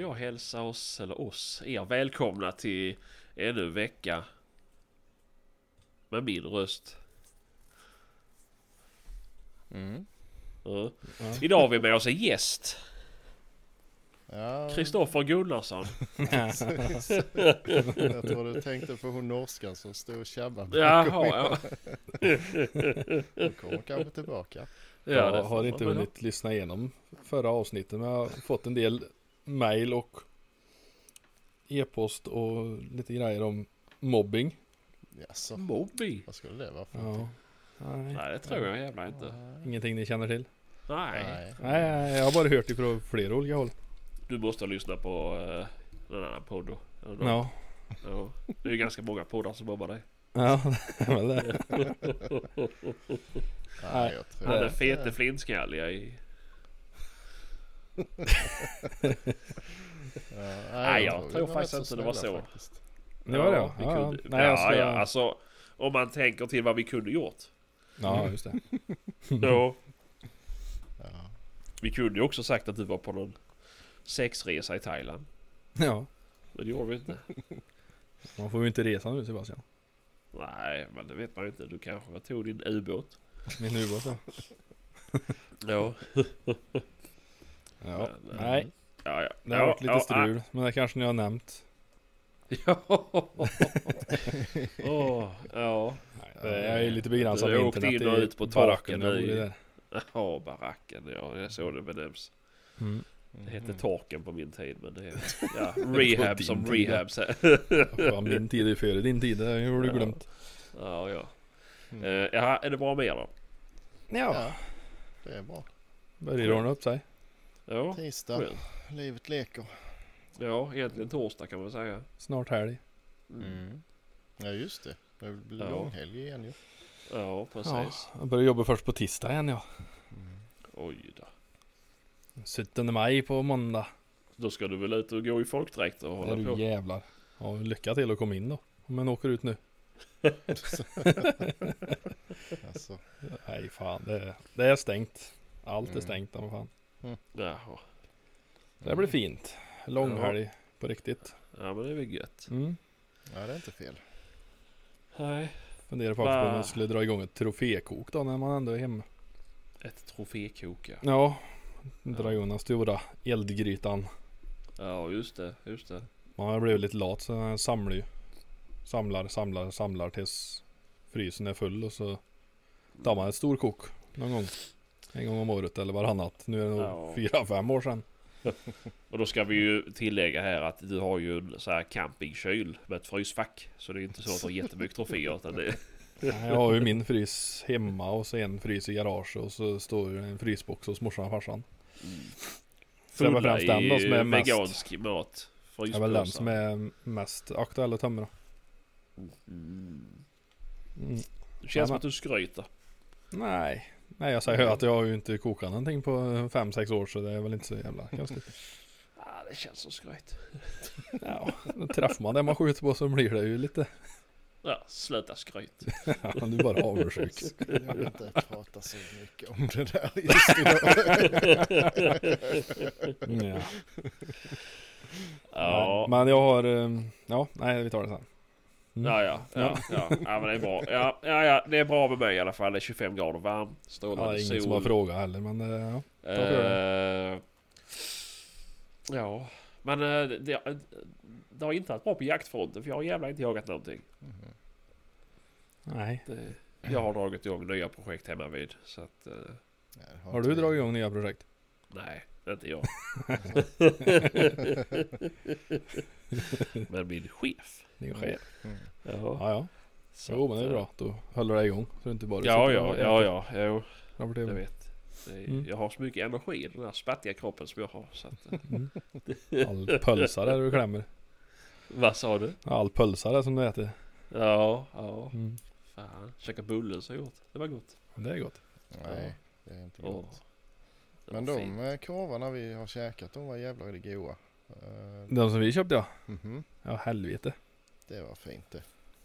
Ja, får jag hälsa oss, eller oss, er välkomna till ännu en vecka. Med min röst. Mm. Ja. Idag har vi med oss en gäst. Ja, Kristoffer Gunnarsson. precis. Jag tror du tänkte på hon norskan som stod och tjabbade. Jaha, ja. Hon kommer kanske tillbaka. ja jag har inte hunnit lyssna igenom förra avsnittet men jag har fått en del mail och e-post och lite grejer om mobbing. Jaså. Mobbing? vad skulle det vara för Ja. Nej, Nej, det tror jag jävlar inte. ingenting ni känner till? Nej. Nej. Jag har bara hört ifrån flera olika håll. Du måste lyssna på uh, en annan podd då. eller något. Ja, Ja. Det är ju ganska många poddar som mobbar dig. ja det är väl det. Nej, jag tror Han är inte- fete flintskalliga i... Ja, Nej, jag tror faktiskt inte det var så. faktiskt. Det var det vi ja. kunde, Nej, ja, ska... ja, alltså om man tänker till vad vi kunde gjort. ja, just det. Ja. Ja. Vi kunde ju också sagt att du var på någon sexresa i Thailand. Ja, Men det gjorde vi inte. man får ju inte resa nu Sebastian. Nej, men det vet man ju inte. Du kanske tog din ubåt. Min ubåt ja. Ja. ja. Men, eh, Nej, Ja, ja. det har ja, varit lite ja, strul. Men det kanske ni har nämnt. Ja. Åh, ja. Nej, det är lite begränsat Du med åkte internet in och ut på jag där. Ja, baracken. Ja, det är så det benämns. Mm. Det hette torken på min tid, men det är ja, rehab som ja. rehab. min tid är före din tid, det har du Ja. glömt. Ja, ja. Mm. Jaha, är det bra med er då? Ja, det är bra. Börjar ordna upp sig. Ja, Tisdag, skönt. livet leker. Ja, egentligen torsdag kan man säga. Snart helg. Mm. Ja, just det. Det blir Ja. långhelg igen ju. Ja, Ja, precis. jag börjar jobba först på tisdag igen ja. Oj då. 17 maj på måndag. Då ska du väl ut och gå i folkdräkt och Är hålla du på? jävlar. Ja, lycka till att komma in då. Om man åker ut nu. Alltså, Nej fan, det är, det är stängt. Allt är Mm. stängt men fan. Jaha. Det blir fint. Långhelg på riktigt. Ja, men det är väl gött. Mm. ja, det är inte fel. Nej. Funderar faktiskt på om man skulle dra igång ett trofékok då när man ändå är hemma. Ett trofékok ja. Ja, dra igång den stora eldgrytan. Ja, just det. Just det. Man har blivit lite lat så jag samlar ju. Samlar, samlar, samlar tills frysen är full och så tar man ett storkok någon gång. En gång om året eller varannat. Nu är det nog Ja. fyra, fem år sedan. Och då ska vi ju tillägga här att du har ju en så här campingkyl med ett frysfack. Så det är inte så att du har jättemycket troféer utan det Jag har ju min frys hemma och så en frys i garage och så står det en frysbox hos morsan och farsan. Så det är väl främst den då som är mest, vegansk mat. det är väl den som är mest aktuell att tömma. Mm. Mm. Det känns som att du skryter. Nej, nej jag säger att jag har ju inte kokat någonting på fem sex år så det är väl inte så jävla konstigt. Ah, det känns som skryt. Ja, då träffar man det man skjuter på så blir det ju lite, Ja, sluta skryt. ja, du är bara avundsjuk. Skulle jag inte prata så mycket om det där just idag. Ja. Ja, Men jag har, eh, ja, nej vi tar det sen. Mm. ja, ja, ja, ja, ja, men det är bra. Ja, ja, ja, det är bra med mig i alla fall. Det är 25 grader varmt. Ja, Strålande är sol. ingen som har frågat heller men eh, ja. Eh, ja, men eh, det, det har inte varit bra på jaktfronten för jag har jävla inte jagat någonting. Mhm. Nej. Det, jag har dragit igång nya projekt hemma vid så att Ja, det Har inte du dragit igång nya projekt? nej, inte jag. men min chef. Din chef? Mm. Ja, Ja, ja. så Jo men det är att, bra. Då håller det igång. Så du inte bara Ja, ja, ja, ja, jo, jag vet. Det är, Mm. Jag har så mycket energi i den här spattiga kroppen som jag har. Så att, eh, Mm. All pölsare du klämmer. vad sa du? All pölsare som du äter. Ja, ja. Mm. Fan, käka bullen så gjort. Det var gott. Det är gott. Nej, det är inte gott. det Men de fint. eh, korvarna vi har käkat, de var jävla goda. Eh, De som vi köpte ja. mhm. Ja helvete. Det var fint det.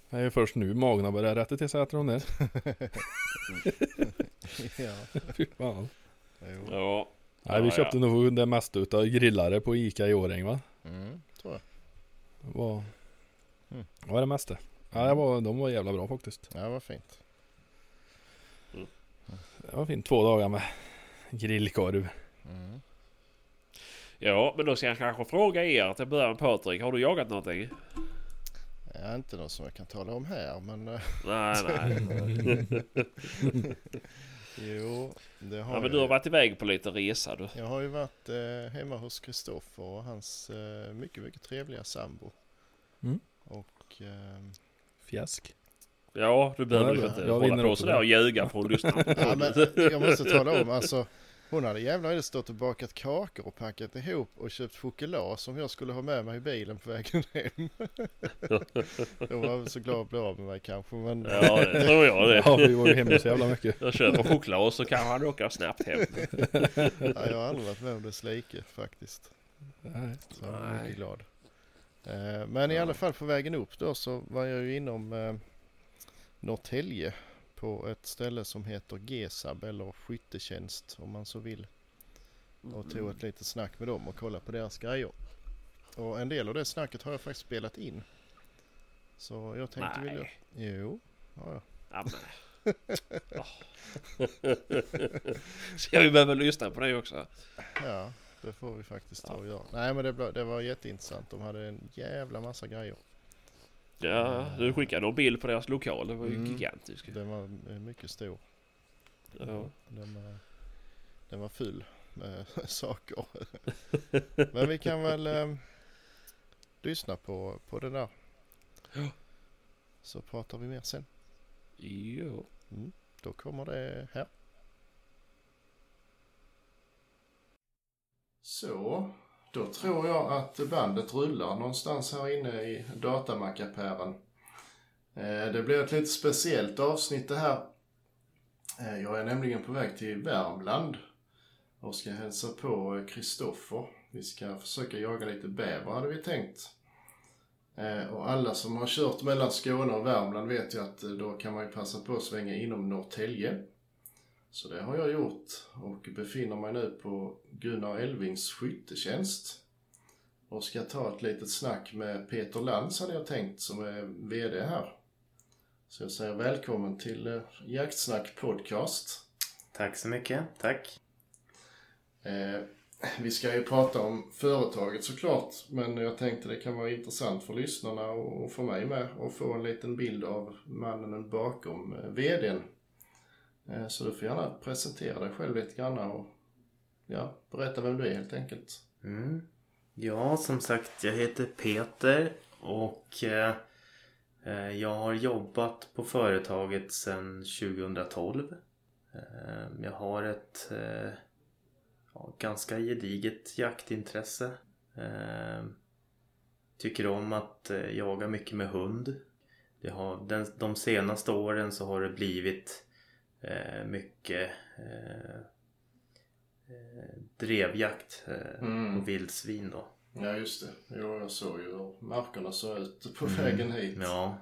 Det är ju först nu magen har börjat rätta till sig äter de där. ja, Fy fan. jo. Ja, Nej vi köpte ja. nog det mesta utav grillare på Ica i Årjäng va? Mm, tror jag. Det var, Mm. det var det mesta. Ja, det var, de var jävla bra faktiskt. Ja, vad fint. Det var fint. Två dagar med grillkorv. Mm. Ja, men då ska jag kanske fråga er till att börja med Patrik. Har du jagat någonting? Ja, inte något som jag kan tala om här, men eh, Nej, nej. jo, det har Ja, men du har varit iväg på lite resa du. Jag har ju varit eh, hemma hos Kristoffer och hans eh, mycket, mycket trevliga sambo. Mm. Och ehm, Fjäsk. Ja, du behöver Ja, ju inte Jag hålla på sådär det. och ljuga för att lyssna. Ja, men jag måste tala om, alltså hon hade jävla i det stått och bakat kakor och packat ihop och köpt choklad som jag skulle ha med mig i bilen på vägen hem. Jag var väl så glad att bli av med mig kanske, men Ja, det tror jag det. Ja vi var ju hemma så jävla mycket. Jag köper choklad och så kan han åka snabbt hem. ja, jag har aldrig varit med om dess like faktiskt. Nej. Så jag var mycket glad. Eh, Men i alla fall på vägen upp då så var jag ju inom eh, Norrtälje på ett ställe som heter GESAB eller skyttetjänst om man så vill. Och tog ett litet snack med dem och kollade på deras grejer. Och en del av det snacket har jag faktiskt spelat in. Så jag tänkte vilja... Nej. Jo, ja, ja. Ja, men. Åh. Ska vi behöva lyssna på det också? ja, det får vi faktiskt ta och göra. Nej men det, det var jätteintressant. De hade en jävla massa grejer. Ja, du skickade någon bild på deras lokal. Det var ju Mm. gigantisk. Den var eh, mycket stor. Ja. Den, var- den var full med saker. Men vi kan väl eh, lyssna på, på det där. Ja. Så pratar vi mer sen. Jo. Då kommer det här. Så, då tror jag att bandet rullar någonstans här inne i datamackapären. Eh, det blir ett lite speciellt avsnitt det här. Eh, jag är nämligen på väg till Värmland och ska hälsa på Kristoffer. Vi ska försöka jaga lite bäver hade vi tänkt. Eh, och alla som har kört mellan Skåne och Värmland vet ju att då kan man ju passa på att svänga inom Norrtälje. Så det har jag gjort och befinner mig nu på Gunnar Elvings skyttetjänst. Och ska ta ett litet snack med Peter Lantz hade jag tänkt som är VD här. Så jag säger välkommen till eh, Jaktsnack Podcast. Tack så mycket. Tack. Eh, vi ska ju prata om företaget såklart, men jag tänkte det kan vara intressant för lyssnarna och för mig med att få en liten bild av mannen bakom eh, VDn. Eh, så du får gärna presentera dig själv lite grann och ja, berätta vem du är helt enkelt. Mm. Ja, som sagt, jag heter Peter och eh, eh jag har jobbat på företaget sedan 2012. Eh, jag har ett eh, ja, ganska gediget jaktintresse. Eh, tycker om att eh, jaga mycket med hund. Det har, den, de senaste åren så har det blivit eh, mycket eh, eh, drevjakt eh, Mm. på vildsvin då. Ja, just det. Jo, jag såg ju hur markerna såg ut på vägen hit. Ja.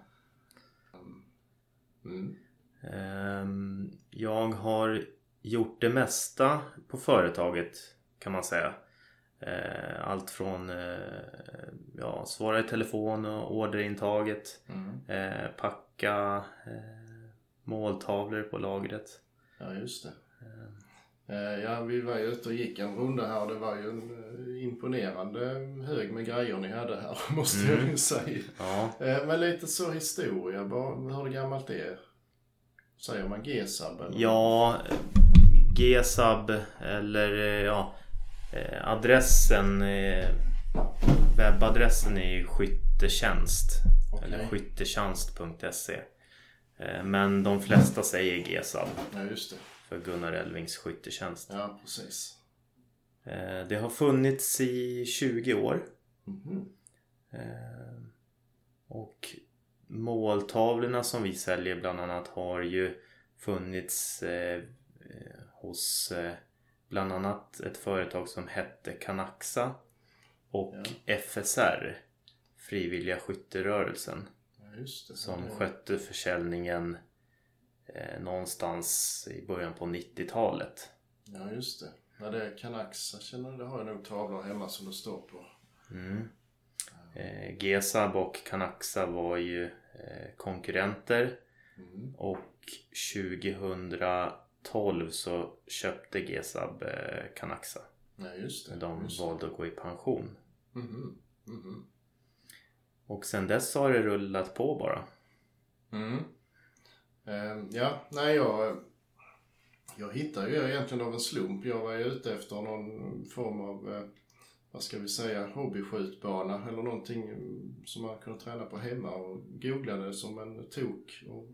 Mm. Ehm, jag har gjort det mesta på företaget kan man säga. Eh, Allt från eh, ja, svara i telefon och orderintaget, Mm. eh, packa eh, måltavlor på lagret. Ja, just det. Eh, Ja, vi var ju ute och gick en runda här och det var ju en eh, imponerande hög med grejer ni hade här, måste jag ju säga. Ja, Eh, Men lite så historia, bara hur gammalt det är? Säger man GESAB eller? ja GSAB eller ja adressen webbadressen är ju skyttetjänst Okej. eller skyttetjänst.se Men de flesta säger GSAB Ja, just det. för Gunnar Elvings skyttetjänst. Ja, precis. Eh, Det har funnits i 20 år. Mhm. Eh, Och måltavlorna som vi säljer bland annat har ju funnits eh, eh, hos eh, bland annat ett företag som hette Kanaxa och Ja. FSR Frivilliga Skytterörelsen det. som det- skötte försäljningen eh, någonstans i början på 90-talet. Ja, just det. Ja, det är Canax. Jag känner det har jag nog tavlor hemma som det står på. Mm. Eh, Gesab och Kanaxa var ju eh, konkurrenter Mm. och 2012 så köpte Gesab eh, Kanaxa. Ja, just det. De just valde att gå i pension. Mhm. Mhm. Och sen dess har det rullat på bara. Mm. Ehm, ja, nej jag... Jag hittade ju egentligen av en slump. Jag var ju ute efter någon form av, eh, vad ska vi säga, hobbyskjutbana eller någonting som man kunde träna på hemma och googlade som en tok. Och,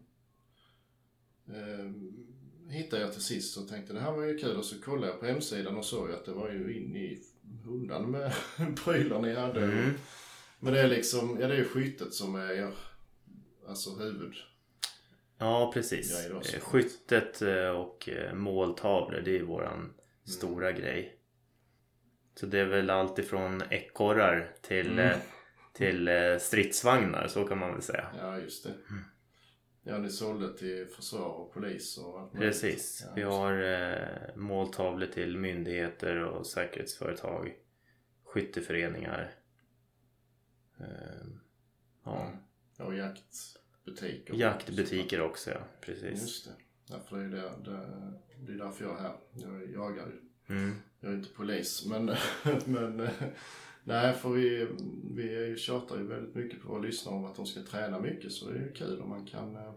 ehm, hittade jag till sist och tänkte det här var ju kul och så kollade jag på hemsidan och såg att det var ju in i hundan med prylar ni hade. Mm. Men det är liksom, ja det är ju skyttet som är er, alltså huvud. Ja, precis. Eh, Skyttet eh, och eh, måltavlor, det är våran stora grej. Så det är väl allt ifrån ekorrar till, Mm. till stridsvagnar, så kan man väl säga. Ja, just det. Ja, ni sålde till försvar och polis och allt möjligt. Precis. Ja, Vi har eh, måltavlor till myndigheter och säkerhetsföretag, skytteföreningar. Eh, ja. Ja, och jaktbutiker. Jaktbutiker också, ja. Precis. Just det. Ja, för det är, det, det, det är därför jag är här. Jag jagar ju. Mm. Jag är inte polis, men, men nej, för vi, vi tjatar ju väldigt mycket på våra lyssnare om att de ska träna mycket, så det är ju kul om man kan eh,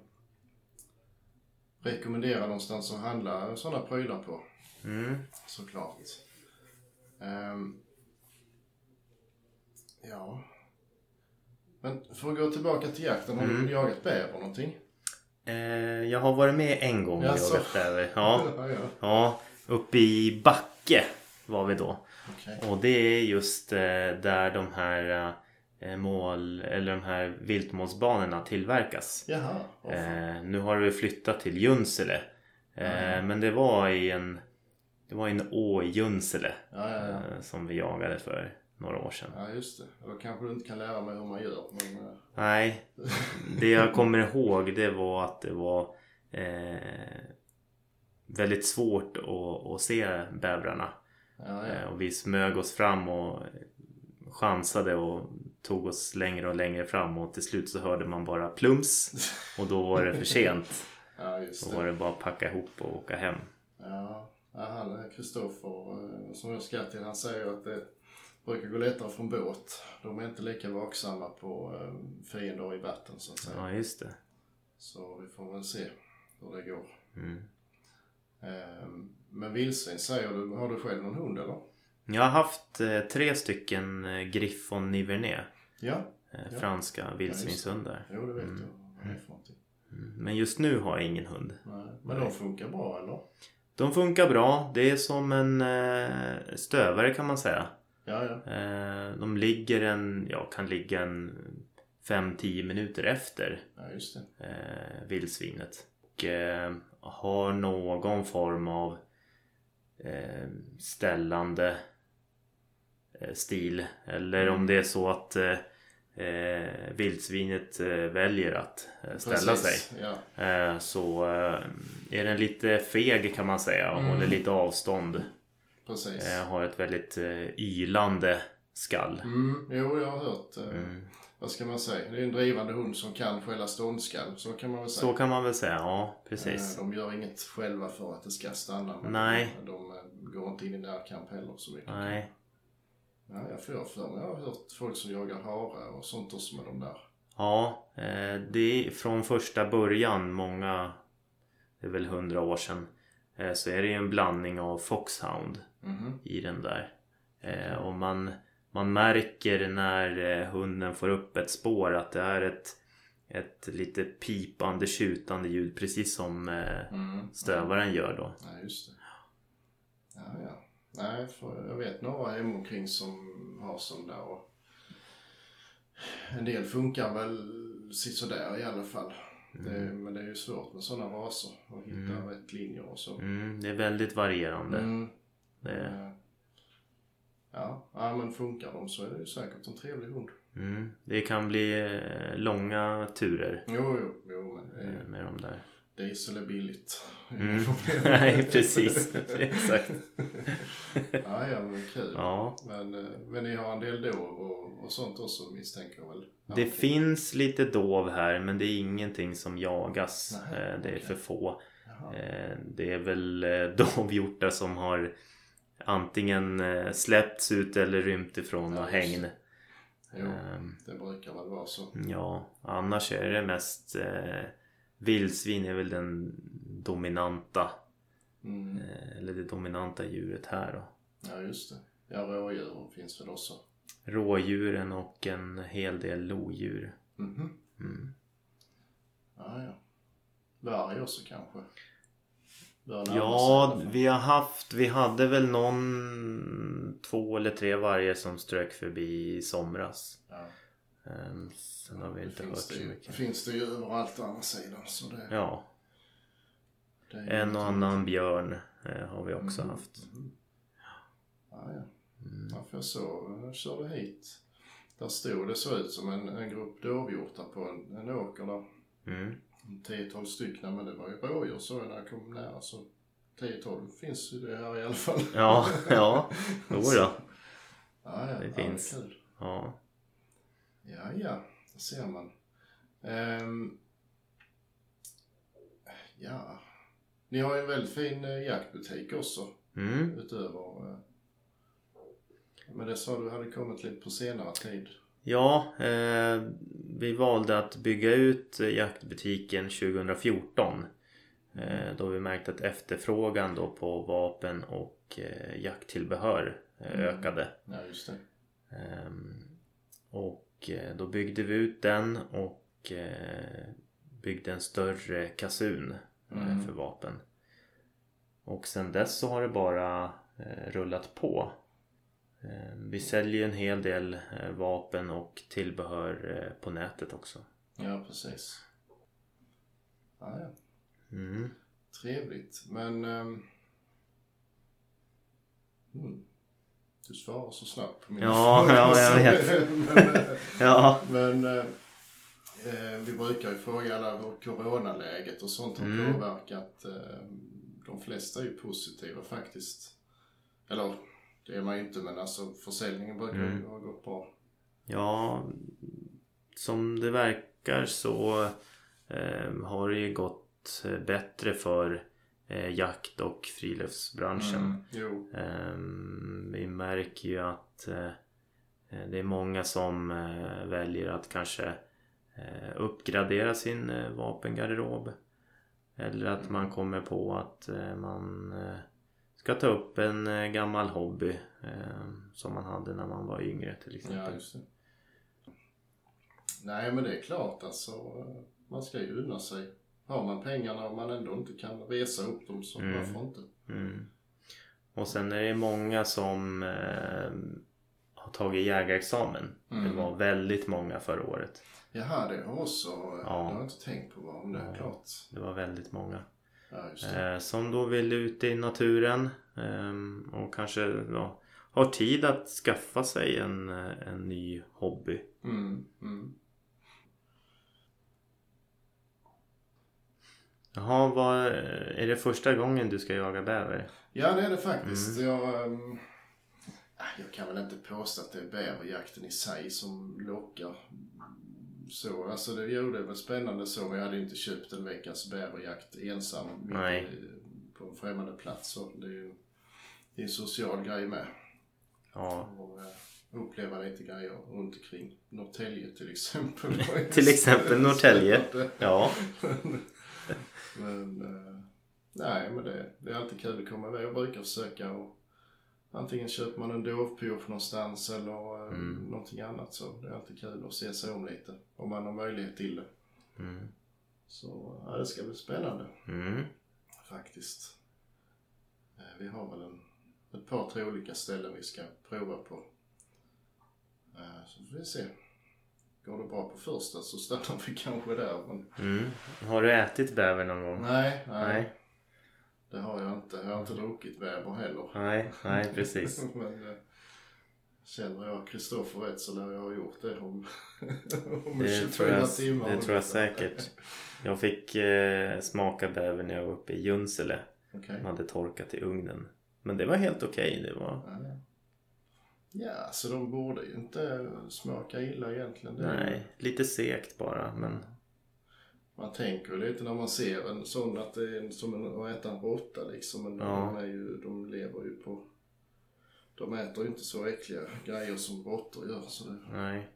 rekommendera någonstans att handla sådana prylar på. Mm. Såklart. Ehm, ja. Men för att gå tillbaka till jakten, har Mm. du jagat bäver någonting? Eh, jag har varit med en gång och Jaså? jagat bäver. Ja. ja, ja. Ja, uppe i Backe var vi då. Okej. Och det är just eh, där de här eh, mål, eller de här viltmålsbanorna tillverkas. Jaha. Eh, nu har vi flyttat till Junsele. Eh, Men det var i en Det var en å i Junsele Ja, ja, ja. eh, Som vi jagade för några år sedan. Ja, just det. Då kanske du inte kan lära mig hur man gör. Men, eh, Nej, det jag kommer ihåg det var att det var eh, väldigt svårt att, att se bävrarna. ja, Eh, ja. och vi smög oss fram och chansade och tog oss längre och längre fram och till slut så hörde man bara plums och då var det för sent. ja, just Då var det. det bara att packa ihop och åka hem. Ja, ja han Kristoffer eh, som jag ska till, han säger att det brukar gå lättare från båt. De är inte lika vaksamma på eh, fiender i vatten så att säga. Ja, just det. Så vi får väl se hur det går. Mm. Ehm, Men vildsvin säger du, har du själv någon hund eller? Jag har haft eh, tre stycken eh, Griffon Nivernais. Ja, Ja. franska vildsvinshundar. jo det vet Mm. jag det någonting. Mm. Men just nu har jag ingen hund. Nej. Men de funkar bra eller? De funkar bra. Det är som en stövare kan man säga. Ja, ja. Eh, de ligger en, ja kan ligga en 5-10 minuter efter Ja, eh, vildsvinet. Och eh, har någon form av eh, ställande stil. Eller om det är så att eh, vildsvinet eh, väljer att eh, ställa sig. Precis, Ja, Eh, så är den lite feg kan man säga och Mm. håller lite avstånd. Precis. Eh, har ett väldigt eh, ylande skall. Mm, jo, jag har hört. eh, Mm. Vad ska man säga? Det är en drivande hund som kan skälla ståndskall. Så kan man väl säga. Så kan man väl säga, ja precis. Eh, De gör inget själva för att det ska stanna. Men Nej. De, de eh, går inte in i närkamp heller så mycket. Nej. Ja, jag får för mig. Jag har hört folk som jagar hare och sånt också med de där. Ja, eh, det är från första början, många, det är väl hundra år sedan, eh, så är det ju en blandning av foxhound Mhm. i den där. Eh, och man, man märker när eh, hunden får upp ett spår att det är ett, ett lite pipande, tjutande ljud precis som eh, Mm. stövaren gör då. Ja, just det. Ja, ja. Nej, för jag vet några hemomkring som har sån där och en del funkar väl sådär i alla fall. Det, men det är ju svårt med sådana raser att hitta Mm. rätt linjer och så. Mm, det är väldigt varierande. Mm. Det, Eh, Ja, ja, men funkar de så är det ju säkert en trevlig hund. mm, det kan bli eh, långa turer Jo, jo, jo men det är, eh, med de där. diesel är billigt. Mm. Nej, precis. Exakt. ja, ja, men kul. Ja. Men, men ni har en del dov och, och sånt också misstänker jag väl? Det okej. finns lite dov här men det är ingenting som jagas. Nej, Det är okej. för få. Jaha. Det är väl dovhjortar som har antingen eh, släppts ut eller rymt ifrån just hägn. Jo, Ehm, det brukar väl vara så. Ja, annars är det mest eh, vildsvin är väl den dominanta Mm. eh, eller det dominanta djuret här då. Ja, just det. Ja, rådjur finns väl också. Rådjuren och en hel del lodjur. Mhm. Mm. Ja, ja. Varg också kanske? Bör närma sig i alla Ja, vi har haft, vi hade väl någon två eller tre vargar som strök förbi i somras. Ja. Ehm, Sen har vi inte hört så ju, mycket. finns det ju överallt å andra sidan. Så det, Ja, det en och annan björn eh, har vi också Mhm. haft. Ja, ja. Mm. Ja, för jag såg, jag körde hit. Där stod det så ut som en, en grupp dovhjortar på en, en åker där. Mm. 10-12 stycken, men det var ju rådjur så när jag kom nära så 10-12 finns ju det här i alla fall. Ja, ja, jo då. Ja, ja, Det finns. Det. Ja. Ja, ja, det ser man. Ehm, ja, ni har ju en väldigt fin eh, jaktbutik också Mm. utöver. Eh, men det sa du hade kommit lite på senare tid. Ja, eh, vi valde att bygga ut jaktbutiken 2014. Eh, då vi märkte att efterfrågan då på vapen och eh, jakttillbehör eh, Mm. ökade. Ja, just det. Ehm, och eh, då byggde vi ut den och eh, byggde en större kasun eh, Mm. för vapen. Och sen dess så har det bara rullat på. Eh, vi säljer en hel del eh, vapen och tillbehör eh, på nätet också. Ja, precis. Ja, ja. Mm. Trevligt. Men... ehm, mm. Du svarar så snabbt på mina Ja, frågor. ja, jag vet. men Ja, men eh, vi brukar ju fråga alla hur coronaläget och sånt har Mm. påverkat. Eh, de flesta är ju positiva faktiskt. Eller det är man ju inte men alltså försäljningen brukar Mm. ha gått bra. ja som det verkar så eh, har det ju gått eh, bättre för eh, jakt och friluftsbranschen. Mm. Ehm, vi märker ju att eh, eh, det är många som eh, väljer att kanske eh, uppgradera sin eh, vapengarderob. Eller att man kommer på att eh, man eh, ska ta upp en eh, gammal hobby eh, som man hade när man var yngre till Ja, exempel. just det. Nej, men det är klart alltså. Man ska ju unna sig. Har man pengarna och man ändå inte kan resa upp dem så Mm. varför inte? Mm. Och sen är det många som eh, har tagit jägarexamen. Det Mm. var väldigt många förra året. Jaha, det har också. Ja. Det har jag inte tänkt på. Om det är Ja. klart. Det var väldigt många. Ja. Eh, som då vill ut i naturen ehm, och kanske ja, har tid att skaffa sig en, eh, en ny hobby. Mm, mm. Jaha, vad, är det första gången du ska jaga bäver? Ja, det är det faktiskt. Mm. Jag, ehm, jag kan väl inte påstå att det är bäverjakten i sig som lockar. Så, alltså det gjorde det väl spännande så, men jag hade inte köpt en veckas bäverjakt ensam mitt på en främmande plats. Så det är ju en social grej med. Ja, Och eh, uppleva lite grejer runt omkring Norrtälje till exempel. Till exempel Norrtälje. ja. Men eh, nej, men det, det är alltid kul att komma iväg. Jag brukar försöka och antingen köper man en dovpioff någonstans eller eh, Mm. någonting annat så det är alltid kul att se sig om lite. Om man har möjlighet till det. Mm. Så ja, det ska bli spännande Mm. faktiskt. Eh, vi har väl en, ett par, tre olika ställen vi ska prova på. Eh, så får vi se. Går det bra på första så stannar vi kanske där. Men Mm. Har du ätit bäver någon gång? nej, nej, Nej, det har jag inte. Jag har inte druckit bäver heller. nej, nej precis. men, eh, Känner jag Kristoffer rätt så lär jag ha gjort det om, om Det 24 tror jag, timmar. det tror jag säkert. Jag fick eh, smaka bäver när jag var uppe i Junsele. Okej. De hade torkat i ugnen. Men det var helt okej. Det var... Ja. Ja, så de borde ju inte smaka illa egentligen. Det Nej, lite segt bara. Men Man tänker lite när man ser en sån att det är som en, att äta en råtta liksom. Men Ja. de, är ju, de lever ju på... De äter ju inte så äckliga grejer som råttor gör. Så det, nej,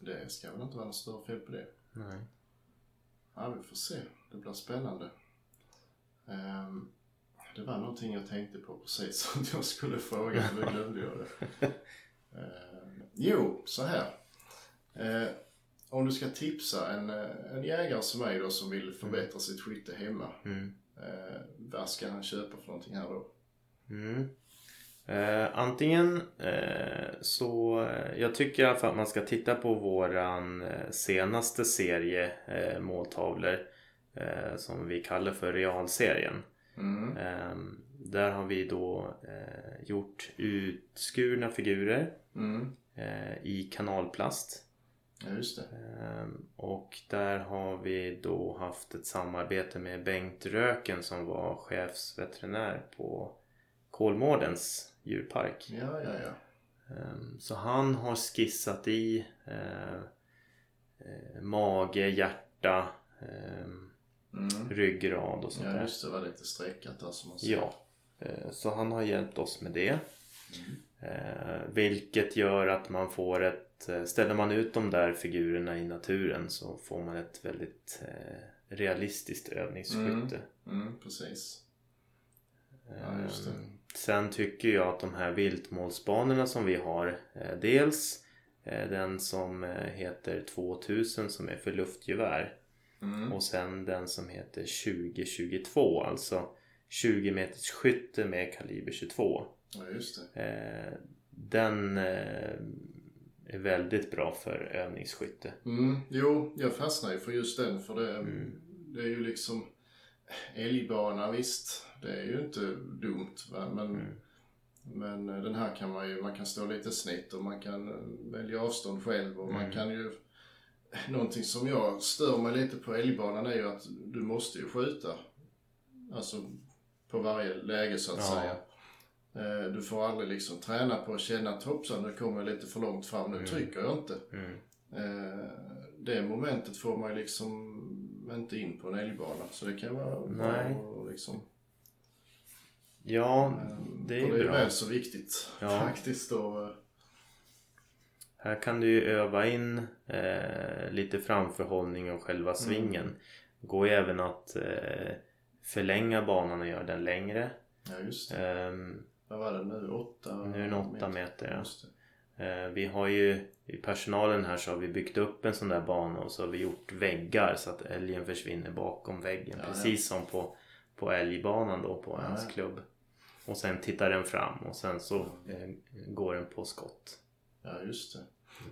det ska väl inte vara något större fel på det. nej. Ja, vi får se. Det blir spännande. Ehm, det var någonting jag tänkte på precis som jag skulle fråga, men nu glömde jag det. Ehm, jo, så här. Ehm, om du ska tipsa en, eh, en jägare som mig då som vill förbättra sitt skytte hemma. Mm. Eh, vad ska han köpa för någonting här då? Mm. Eh, antingen eh, så, eh, jag tycker i alla fall att man ska titta på våran eh, senaste serie eh, måltavlor som vi kallar för realserien. Mm. Eh, där har vi då gjort utskurna figurer Mm. i kanalplast. Ja, just det. Ehm, Och där har vi då haft ett samarbete med Bengt Röken som var chefsveterinär på Kolmårdens djurpark. Ja, ja, ja. Ehm, Så han har skissat i eh, eh, mage, hjärta, ehm, Mm. ryggrad och sånt Ja, där. just det. var lite streckat där som man ser. Ja, eh, så han har hjälpt oss med det. Eh, vilket gör att man får ett, eh, ställer man ut de där figurerna i naturen så får man ett väldigt eh, realistiskt övningsskytte. Mm, precis. Ja, just det. Eh, Sen tycker jag att de här viltmålsbanorna som vi har, eh, dels den som heter 2000 som är för luftgevär Mm. och sen den som heter 2022, alltså 20 meters skytte med kaliber 22. Ja, just det. Den är väldigt bra för övningsskytte. Mm, jo, jag fastnar ju för just den för det, Mm. det är ju liksom älgbana visst, det är ju inte dumt va? men, Mm. men eh, den här kan man ju, man kan stå lite snett och man kan eh, välja avstånd själv och man Mm. kan ju Någonting som jag stör mig lite på älgbanan är ju att du måste ju skjuta. Alltså på varje läge så att Ja. säga. Eh, Du får aldrig liksom träna på att känna att hoppsan nu kommer jag lite för långt fram, nu Mm. trycker jag inte. Mm. Eh, det momentet får man ju liksom inte in på en älgbana. Så det kan vara Nej. bra liksom. Ja, eh, det är och ju det är bra. väl så viktigt Ja. faktiskt. Och, Här kan du ju öva in eh, lite framförhållning och själva svingen. Det går ju även att eh, förlänga banan och göra den längre. ja just det. Ehm, Vad var det nu? Åtta nu är den 8 meter. Ja. Eh, vi har ju i personalen här så har vi byggt upp en sån där bana och så har vi gjort väggar så att älgen försvinner bakom väggen. Ja, ja. precis som på, på älgbanan då på Ja, hans ja. klubb. Och sen tittar den fram och sen så eh, går den på skott. Ja just det.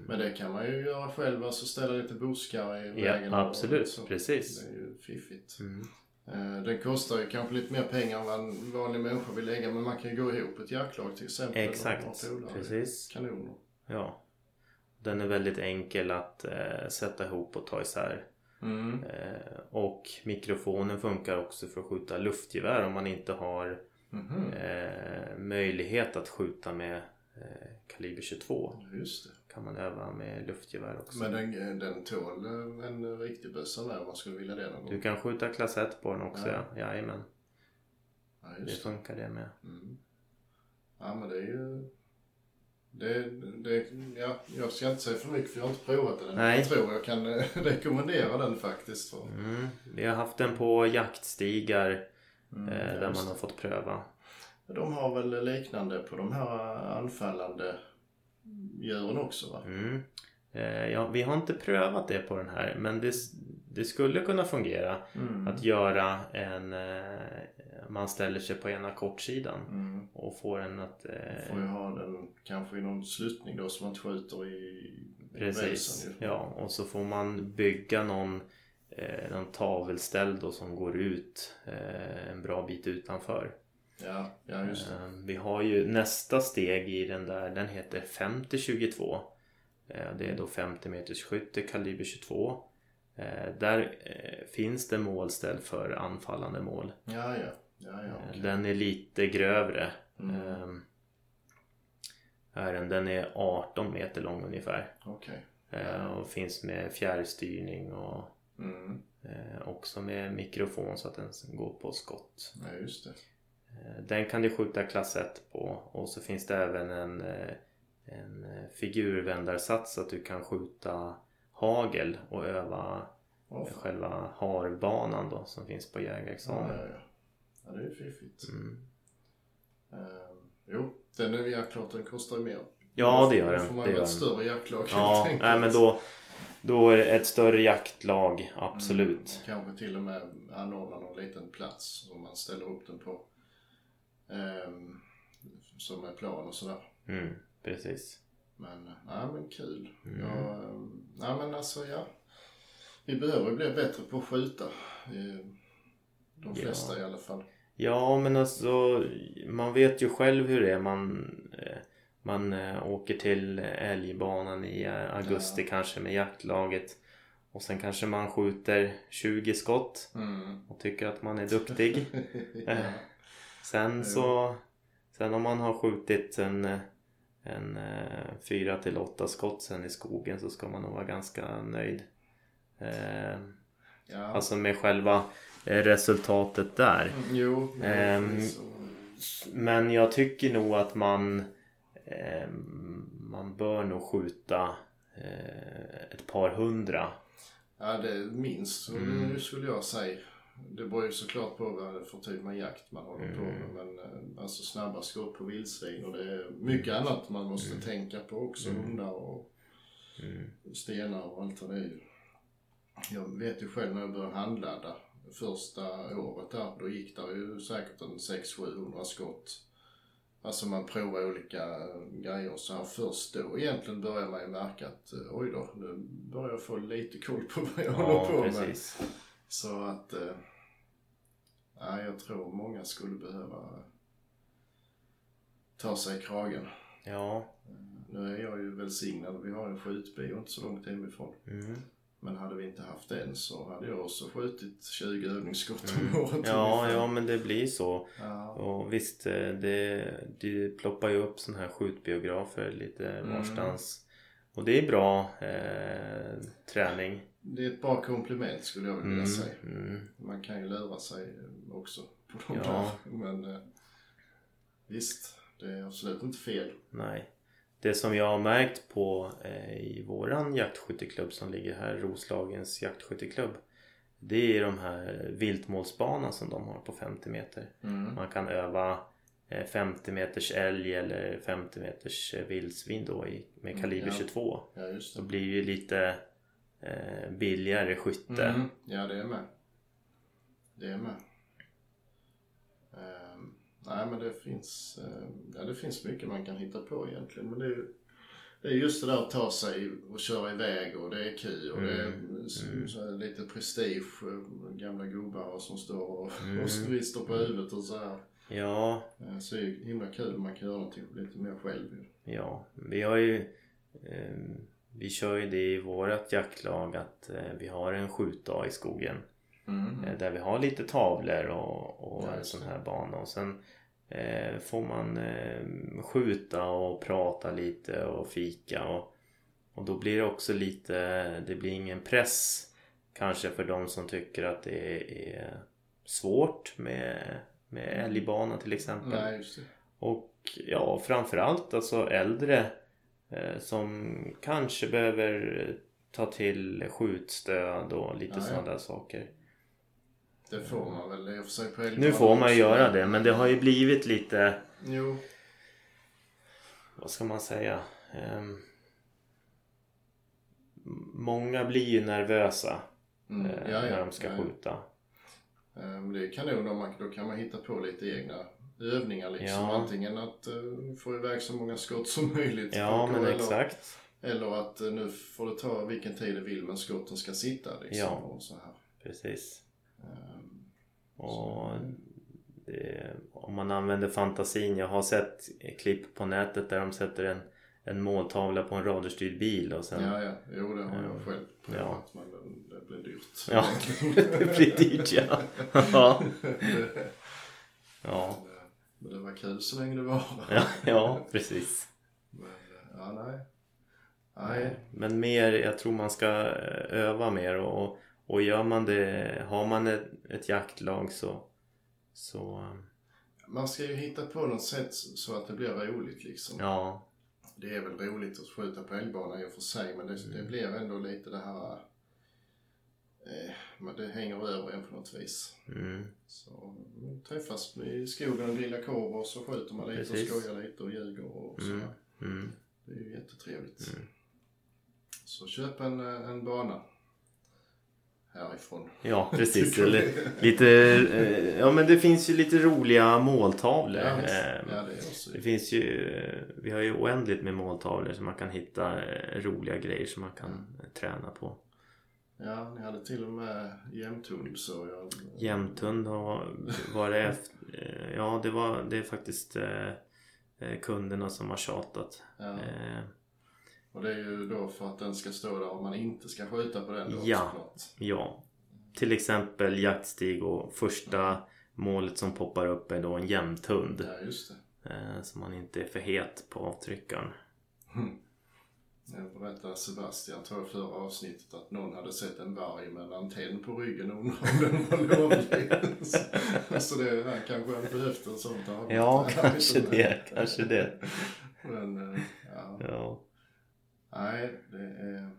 Men det kan man ju göra själv, alltså ställa lite buskar i Ja, vägen. och- absolut. så. Precis. Det är ju fiffigt. Mm. Eh, Den kostar ju kanske lite mer pengar än vad en vanlig människa vill lägga men man kan ju gå ihop ett jaktlag till exempel. Exakt, precis. Kanoner. Ja. Den är väldigt enkel att eh, sätta ihop och ta isär. Mm. Eh, och mikrofonen funkar också för att skjuta luftgevär om man inte har Mhm. eh, möjlighet att skjuta med eh, kaliber 22. Just det. Kan man öva med luftgevär också. Men den, den tål eh, en riktig bössa med om man skulle vilja det någon gång. Du kan skjuta klass 1 på den också, Ja. ja. Jajamän, Ja, det funkar det med. Mm. Ja men det är ju... Det, det, ja, jag ska inte säga för mycket för jag har inte provat den. Nej. Jag tror jag kan eh, rekommendera den faktiskt. För, Mm. Vi har haft den på jaktstigar Mm, eh, där man har fått pröva. De har väl liknande på de här anfallande djuren också va? Mm. Eh, ja, vi har inte prövat det på den här men det, det skulle kunna fungera Mm. att göra en... Eh, man ställer sig på ena kortsidan Mm. och får en att... Får ju Eh, ha den kanske i någon sluttning då så man inte skjuter i, precis. rälsen ju. Ja, och så får man bygga någon, eh, någon tavelställ då som går ut eh, en bra bit utanför. Ja, ja just det. Eh, Vi har ju nästa steg i den där, den heter 50-22. Eh, Det är då 50 meters skytte kaliber 22. Eh, Där eh, finns det målställ för anfallande mål. Ja, ja. Ja, ja, okej. Den är lite grövre. Mm. Ehm, är den, den är 18 meter lång ungefär. Eh, Och finns med fjärrstyrning och Mm. eh, också med mikrofon så att den går på skott. Ja, just det. Eh, Den kan du skjuta klass 1 på och så finns det även en, eh, en eh, figurvändarsats så att du kan skjuta hagel och öva fan. själva harbanan då som finns på Ja, jägarexamen. ja, ja. Ja, det är ju fiffigt. Mm. Ehm, jo, den är ja, klart den kostar ju mer. Ja det gör Då den. får man Det gör ett större jaktlag Ja, nej, men då, då är det ett större jaktlag, absolut. Mm, kanske till och med anordna någon liten plats om man ställer upp den på. Ehm, som är plan och sådär. Mm, precis. Men, nej men kul. Mm. Ja, ehm, nej men alltså ja. Vi behöver bli bättre på att skjuta. De Ja. flesta i alla fall. Ja, men alltså man vet ju själv hur det är. Man, eh, man eh, åker till älgbanan i eh, augusti kanske med jaktlaget. Och sen kanske man skjuter 20 skott Mm. och tycker att man är duktig. Sen så Sen om man har skjutit en, eh, en eh, fyra till åtta skott sen i skogen så ska man nog vara ganska nöjd. Eh, ja. Alltså med själva eh, resultatet där. Mm, jo, precis. Men jag tycker nog att man eh, Man bör nog skjuta eh, ett par hundra. Ja, det minst mm. skulle jag säga. Det beror ju såklart på vad det är för typ av jakt man håller på Mm. med. Men eh, alltså snabba skott på vildsvin och det är mycket annat man måste tänka på också. Mm. Hundar och Mm. stenar och allt vad det är. Jag vet ju själv när jag började handladda första året där. Då gick det ju säkert en 600-700 skott. Alltså man provar olika grejer så här. Först då egentligen börjar man ju märka att eh, oj då, nu börjar jag få lite koll på vad jag håller Ja, på med. precis. Så att, eh, ja, jag tror många skulle behöva ta sig i kragen. Ja. Nu är jag ju välsignad, vi har en skjutbio inte så långt hemifrån. Mm. Men hade vi inte haft den så hade jag också skjutit 20 övningsskott om året Mm. Ja, ungefär. ja men det blir så. ja. Och visst, eh, det, det ploppar ju upp sådana här skjutbiografer lite Mm. varstans. Och det är bra eh, träning. Det är ett bra komplement skulle jag vilja Mm, säga. mm. Man kan ju lura sig också på de Ja. där. Men eh, visst, det är absolut inte fel. Nej. Det som jag har märkt på eh, i våran jaktskytteklubb som ligger här, Roslagens jaktskytteklubb. Det är de här viltmålsbanan som de har på 50 meter. Mm. Man kan öva eh, 50 meters älg eller 50 meters eh, vildsvin då i, med kaliber Mm, ja. 22. Ja, just det. blir ju lite eh, billigare skytte. Mm. Ja, det är med. Det är med. Ehm, nej, men det finns, ehm, ja, det finn mycket man kan hitta på egentligen. Men det är, ju- det är just det där att ta sig och köra iväg och det är kul och det är s- så här lite prestige. eh, Gamla gubbar som står och, och rister på huvudet och så här. Ja, Eh, Så det är himla kul om man kan göra någonting lite mer själv. ja. Vi har ju eh, Vi kör ju det i vårat jaktlag att eh, vi har en skjutdag i skogen. Mm. Eh, Där vi har lite tavlor och, och Ja, en sån här bana och sen eh, får man eh, skjuta och prata lite och fika och, och då blir det också lite, det blir ingen press kanske för de som tycker att det är svårt med, med älgbana till exempel. Nej. Och ja, framförallt alltså äldre eh, som kanske behöver ta till skjutstöd och lite Ja, ja. sådana där saker. Det får man väl i och för sig på Nu får man ju göra det men det har ju blivit lite, Jo. vad ska man säga? Ehm, många blir ju nervösa Mm. eh, Ja, ja, när de ska ja. skjuta. Ehm, Det är kanon om man, då kan man hitta på lite egna övningar liksom. Antingen att uh, få iväg så många skott som möjligt. Ja men eller, exakt. Eller att eh, nu får det ta vilken tid det vill men skotten ska sitta liksom. Ja. Och så här. Precis. Ehm, Och det, om man använder fantasin. Jag har sett klipp på nätet där de sätter en, en måltavla på en radarstyrd bil och sen... Ja, ja. Jo, det har jag själv provat. Ja. Men det, det blir dyrt. Ja, det blir dyrt ja. ja. Ja, Men det var kul så länge det var. ja, ja precis. Men, ja, nej. Nej. Men mer, jag tror man ska eh, öva mer och, och gör man det, har man ett, ett jaktlag så, så Man ska ju hitta på något sätt så att det blir roligt liksom. ja, Det är väl roligt att skjuta på älgbana i och för sig men det, det blir ändå lite det här... Eh, men det hänger över en på något vis. mm, Så mm, träffas i skogen och grilla korv och så skjuter man lite Precis. och skojar lite och ljuger och så. Mm. mm, Det är ju jättetrevligt. Mm. Så köp en, eh, en bana härifrån. ja precis. Eller, lite, eh, ja men det finns ju lite roliga måltavlor. Ja, visst. Eh, ja, det. Det finns ju, vi har ju oändligt med måltavlor så man kan hitta eh, roliga grejer som man kan eh, träna på. Ja, ni hade till och med jämthund så jag... Jämthund har varit efter, ja det var, det är faktiskt kunderna som har tjatat. Ja. Och det är ju då för att den ska stå där och man inte ska skjuta på den då Ja. såklart. ja, till exempel jaktstig och första målet som poppar upp är då en jämthund. Ja, just det. Eh, så man inte är för het på avtryckaren. Jag berättade Sebastian, tror jag, förra avsnittet att någon hade sett en varg med en antenn på ryggen och undrade om den var lovlig. så, det, han kanske hade behövt en sån arbete. Ja, kanske det, kanske det. Men, eh, ja. Ja, Nej, det är...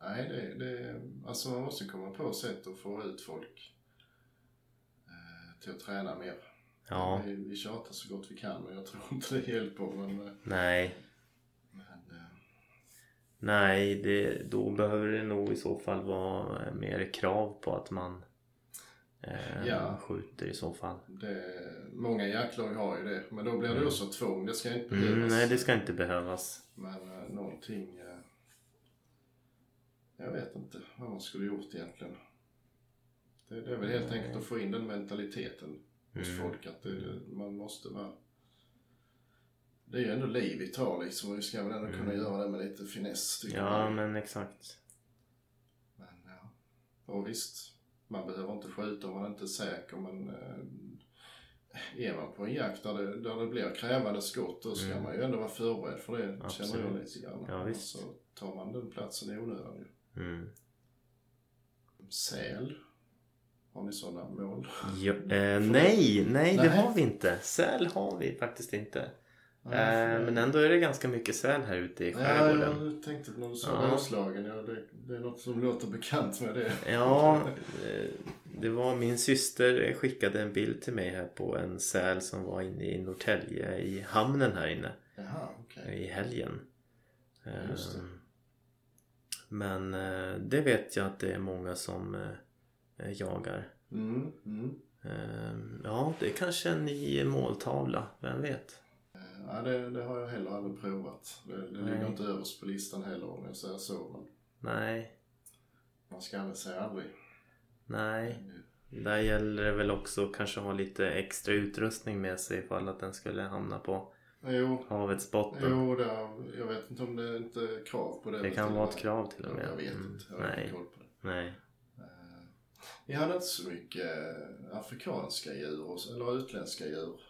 Nej, det, det Alltså man måste komma på sätt att få ut folk eh, till att träna mer. ja, Vi, vi tjatar så gott vi kan men jag tror inte det hjälper. Men, eh, nej. men eh, Nej, det, då behöver det nog i så fall vara eh, mer krav på att man eh, Ja. skjuter i så fall. det, många jaktlag har ju det. Men då blir det också tvång. Det ska inte behövas. Mm, nej, det ska inte behövas. Men eh, någonting... Eh, jag vet inte vad man skulle gjort egentligen. Det, det är väl helt enkelt att få in den mentaliteten hos Mm. folk att det, man måste vara... Det är ju ändå liv vi tar liksom och vi ska väl ändå kunna Mm. göra det med lite finess tycker Ja, jag. men exakt. Men ja. Och visst, man behöver inte skjuta om man inte är säker men eh, är man på en jakt där det, där det blir krävande skott då ska Mm. man ju ändå vara förberedd för det känner jag Absolut. lite grann. Ja, visst. Så tar man den platsen i onödan ju. Mm. Säl. Har ni sådana mål? Ja, eh, nej, nej, det Nej. har vi inte. Säl har vi faktiskt inte. Eh, men ändå är det ganska mycket säl här ute i Ja, skärgården. jag tänkte på när du sa Ja. Roslagen. Ja, det, det är något som låter bekant med det. Ja, eh, det var min syster skickade en bild till mig här på en säl som var inne i Norrtälje i hamnen här inne Jaha, okej. i helgen. Eh, Just det. Men det vet jag att det är många som jagar. Mm, mm. Ja, det är kanske en ny måltavla, vem vet? Ja, det, det har jag heller aldrig provat. Det, det ligger Nej. inte överst på listan heller om jag säger så. Men Nej, man ska aldrig säga aldrig. nej. Där gäller det väl också kanske ha lite extra utrustning med sig ifall att den skulle hamna på Jo, havets botten. jo det, jag vet inte om det är inte krav på det. Det kan vara ett krav till och med. Jag vet Mm, inte. Jag har Nej, inte koll på det. nej. Eh, Vi hade inte så mycket eh, afrikanska djur eller utländska djur.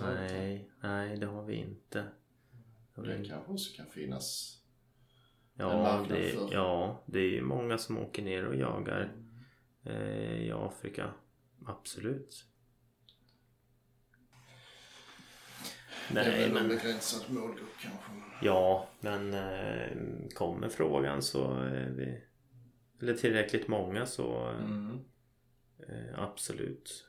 Nej, nej det har vi inte. Det har Det kanske också kan finnas. Ja det, för. ja, det är ju många som åker ner och jagar eh, i Afrika. Absolut. det är Nej, väl en begränsad målgrupp kanske. ja, men eh, kommer frågan så är vi eller tillräckligt många så Mm. eh, absolut.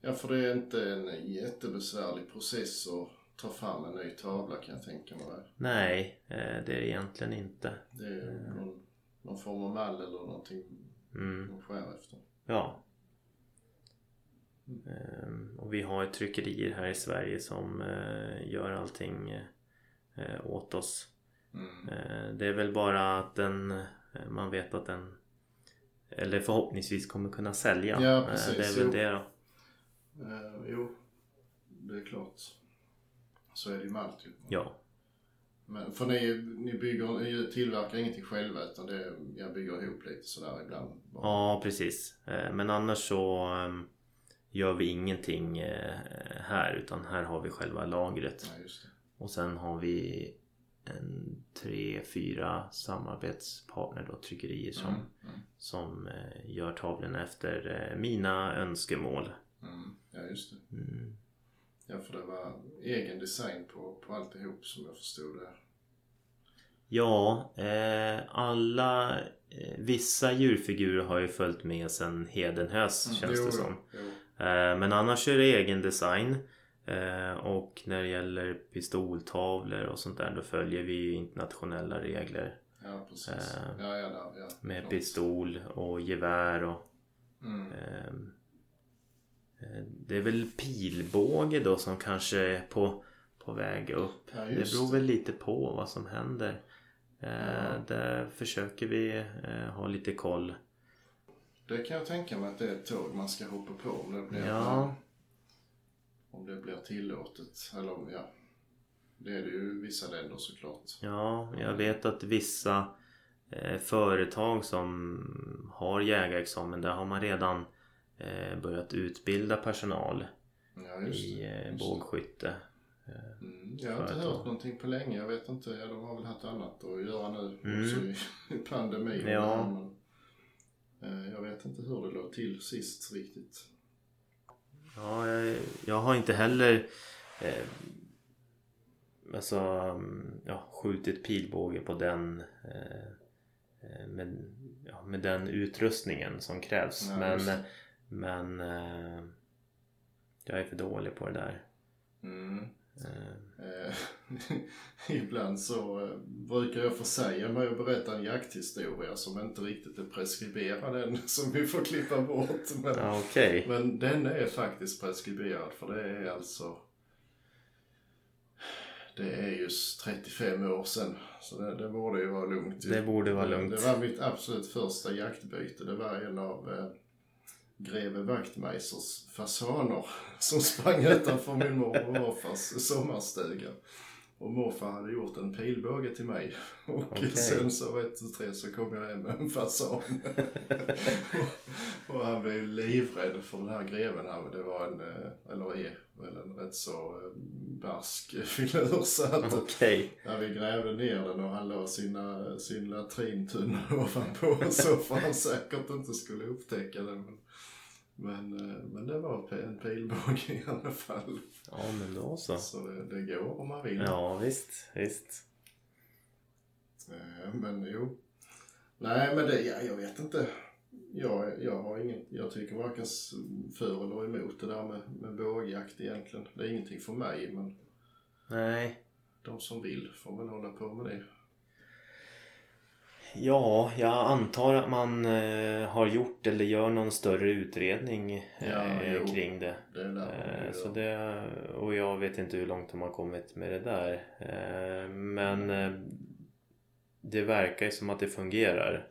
Ja, för det är inte en jättebesvärlig process att ta fram en ny tavla kan jag tänka mig. Nej, eh, det är det egentligen inte. Det är någon, någon form av mall eller någonting Mm. man skär efter. Ja. Ehm, och vi har tryckerier här i Sverige som eh, gör allting eh, åt oss. Mm. Eh, det är väl bara att den, eh, man vet att den eller förhoppningsvis kommer kunna sälja. Ja, Eh, precis, det är väl jo. det då. Eh, jo, det är klart. Så är det ju med allt ju. Ja. Men, för ni, ni bygger, ni tillverkar ingenting själva utan det, jag bygger ihop lite sådär ibland. bara. Ja, precis. Eh, Men annars så ehm, gör vi ingenting här utan här har vi själva lagret. Ja. Och sen har vi en tre, fyra samarbetspartner då, tryckerier som, Mm, mm, som eh, gör tavlorna efter eh, mina önskemål. mm. Ja, just det. Mm. Ja, för det var egen design på, på alltihop som jag förstod det. Ja, eh, alla eh, vissa djurfigurer har ju följt med sen Hedenhös känns Mm. Jo, det som. Jo. Eh, men annars är det egen design. Eh, och när det gäller pistoltavlor och sånt där då följer vi ju internationella regler. Ja, precis. Eh, ja, ja, ja. Med klart. pistol och gevär och Mm. ehm, eh, Det är väl pilbåge då som kanske är på, på väg upp. Det beror väl lite på vad som händer. Där försöker vi ha lite koll. Det kan jag tänka mig att det är ett tåg man ska hoppa på om det blir, Ja, om det blir tillåtet. Eller ja, det är det ju i vissa länder såklart. ja jag vet att vissa eh, företag som har jägarexamen där har man redan eh, börjat utbilda personal Ja, i eh, bågskytte. Mm, jag har inte företag. hört någonting på länge. Jag vet inte. Ja, de har väl haft annat att göra nu Mm. också i, i pandemin. Ja. Men, eh, jag vet inte hur det låg till sist riktigt. Ja, jag, jag har inte heller eh, alltså, ja, skjutit pilbåge på den eh, eh, med, ja, med den utrustningen som krävs. Ja, men just men eh, jag är för dålig på det där. Mm. Eh, ibland så eh, brukar jag försäga mig och berätta en jakthistoria som inte riktigt är preskriberad än, som vi får klippa bort. Men, Okej. men den är faktiskt preskriberad för det är alltså det är just 35 år sedan. Så det, det borde ju vara lugnt. Det borde vara lugnt. Det var mitt absolut första jaktbyte. Det var en av eh, greve Wachtmeisters fasaner som sprang utanför min mormor och morfars sommarstuga. Och morfar hade gjort en pilbåge till mig. Och Okej. sen så vet du tre så kom jag hem med en fasan. och, och han blev livrädd för den här greven. Han, det var en, eh, eller är väl en rätt så eh, barsk filur. Så att, Okej. när vi grävde ner den och han la sina, sin latrintunna ovanpå så för han säkert inte skulle upptäcka den. Men, men, eh, men det var en pilbåge i alla fall. Ja, men då så. Så det, det går om man vill. Ja, visst. Visst. Eh, Men jo. Nej men det, ja, jag vet inte. Jag, jag har inget, jag tycker varken för eller emot det där med, med bågjakt egentligen. Det är ingenting för mig men Nej. de som vill får väl hålla på med det. Ja, jag antar att man eh, har gjort eller gör någon större utredning eh, Ja, kring det. Det är där Eh, man så det, och jag vet inte hur långt de har kommit med det där. Eh, men eh, det verkar ju som att det fungerar.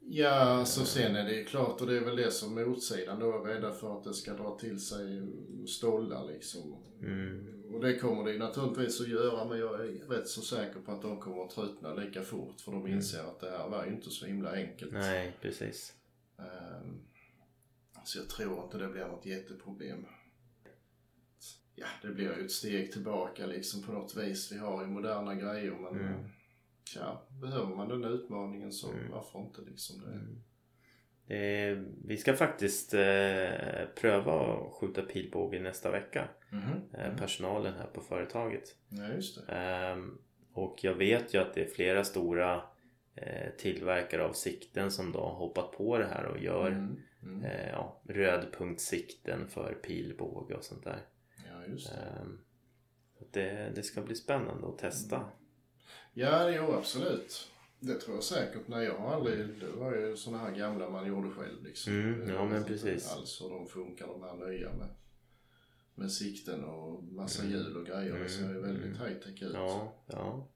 Ja, alltså sen är det ju klart och det är väl det som motsidan då är rädda för att det ska dra till sig stollar liksom. Mm. Och det kommer det naturligtvis att göra men jag är rätt så säker på att de kommer att tröttna lika fort för de inser att det här var ju inte så himla enkelt. Nej, precis. Ehm, Så jag tror inte det blir något jätteproblem. Ja, det blir ju ett steg tillbaka liksom på något vis. Vi har ju moderna grejer men Mm. ja, behöver man den utmaningen så Mm. varför inte liksom det. Eh, vi ska faktiskt eh, pröva att skjuta pilbåge nästa vecka. Eh, personalen här på företaget. Ja, just det. Ehm, och jag vet ju att det är flera stora eh, tillverkare av sikten som då har hoppat på det här och gör Mm. Mm. ja, rödpunktssikten för pilbåge och sånt där. Ja, just det. Ehm, det, det ska bli spännande att testa. Ja, jo absolut. Det tror jag säkert. Nej, jag har aldrig... Det var ju såna här gamla man gjorde själv liksom. Mm, ja, men inte precis. alls hur de funkar de här nya med, med sikten och massa Mm. hjul och grejer. Det ser ju Mm, väldigt mm. high-tech ut. Ja, ja.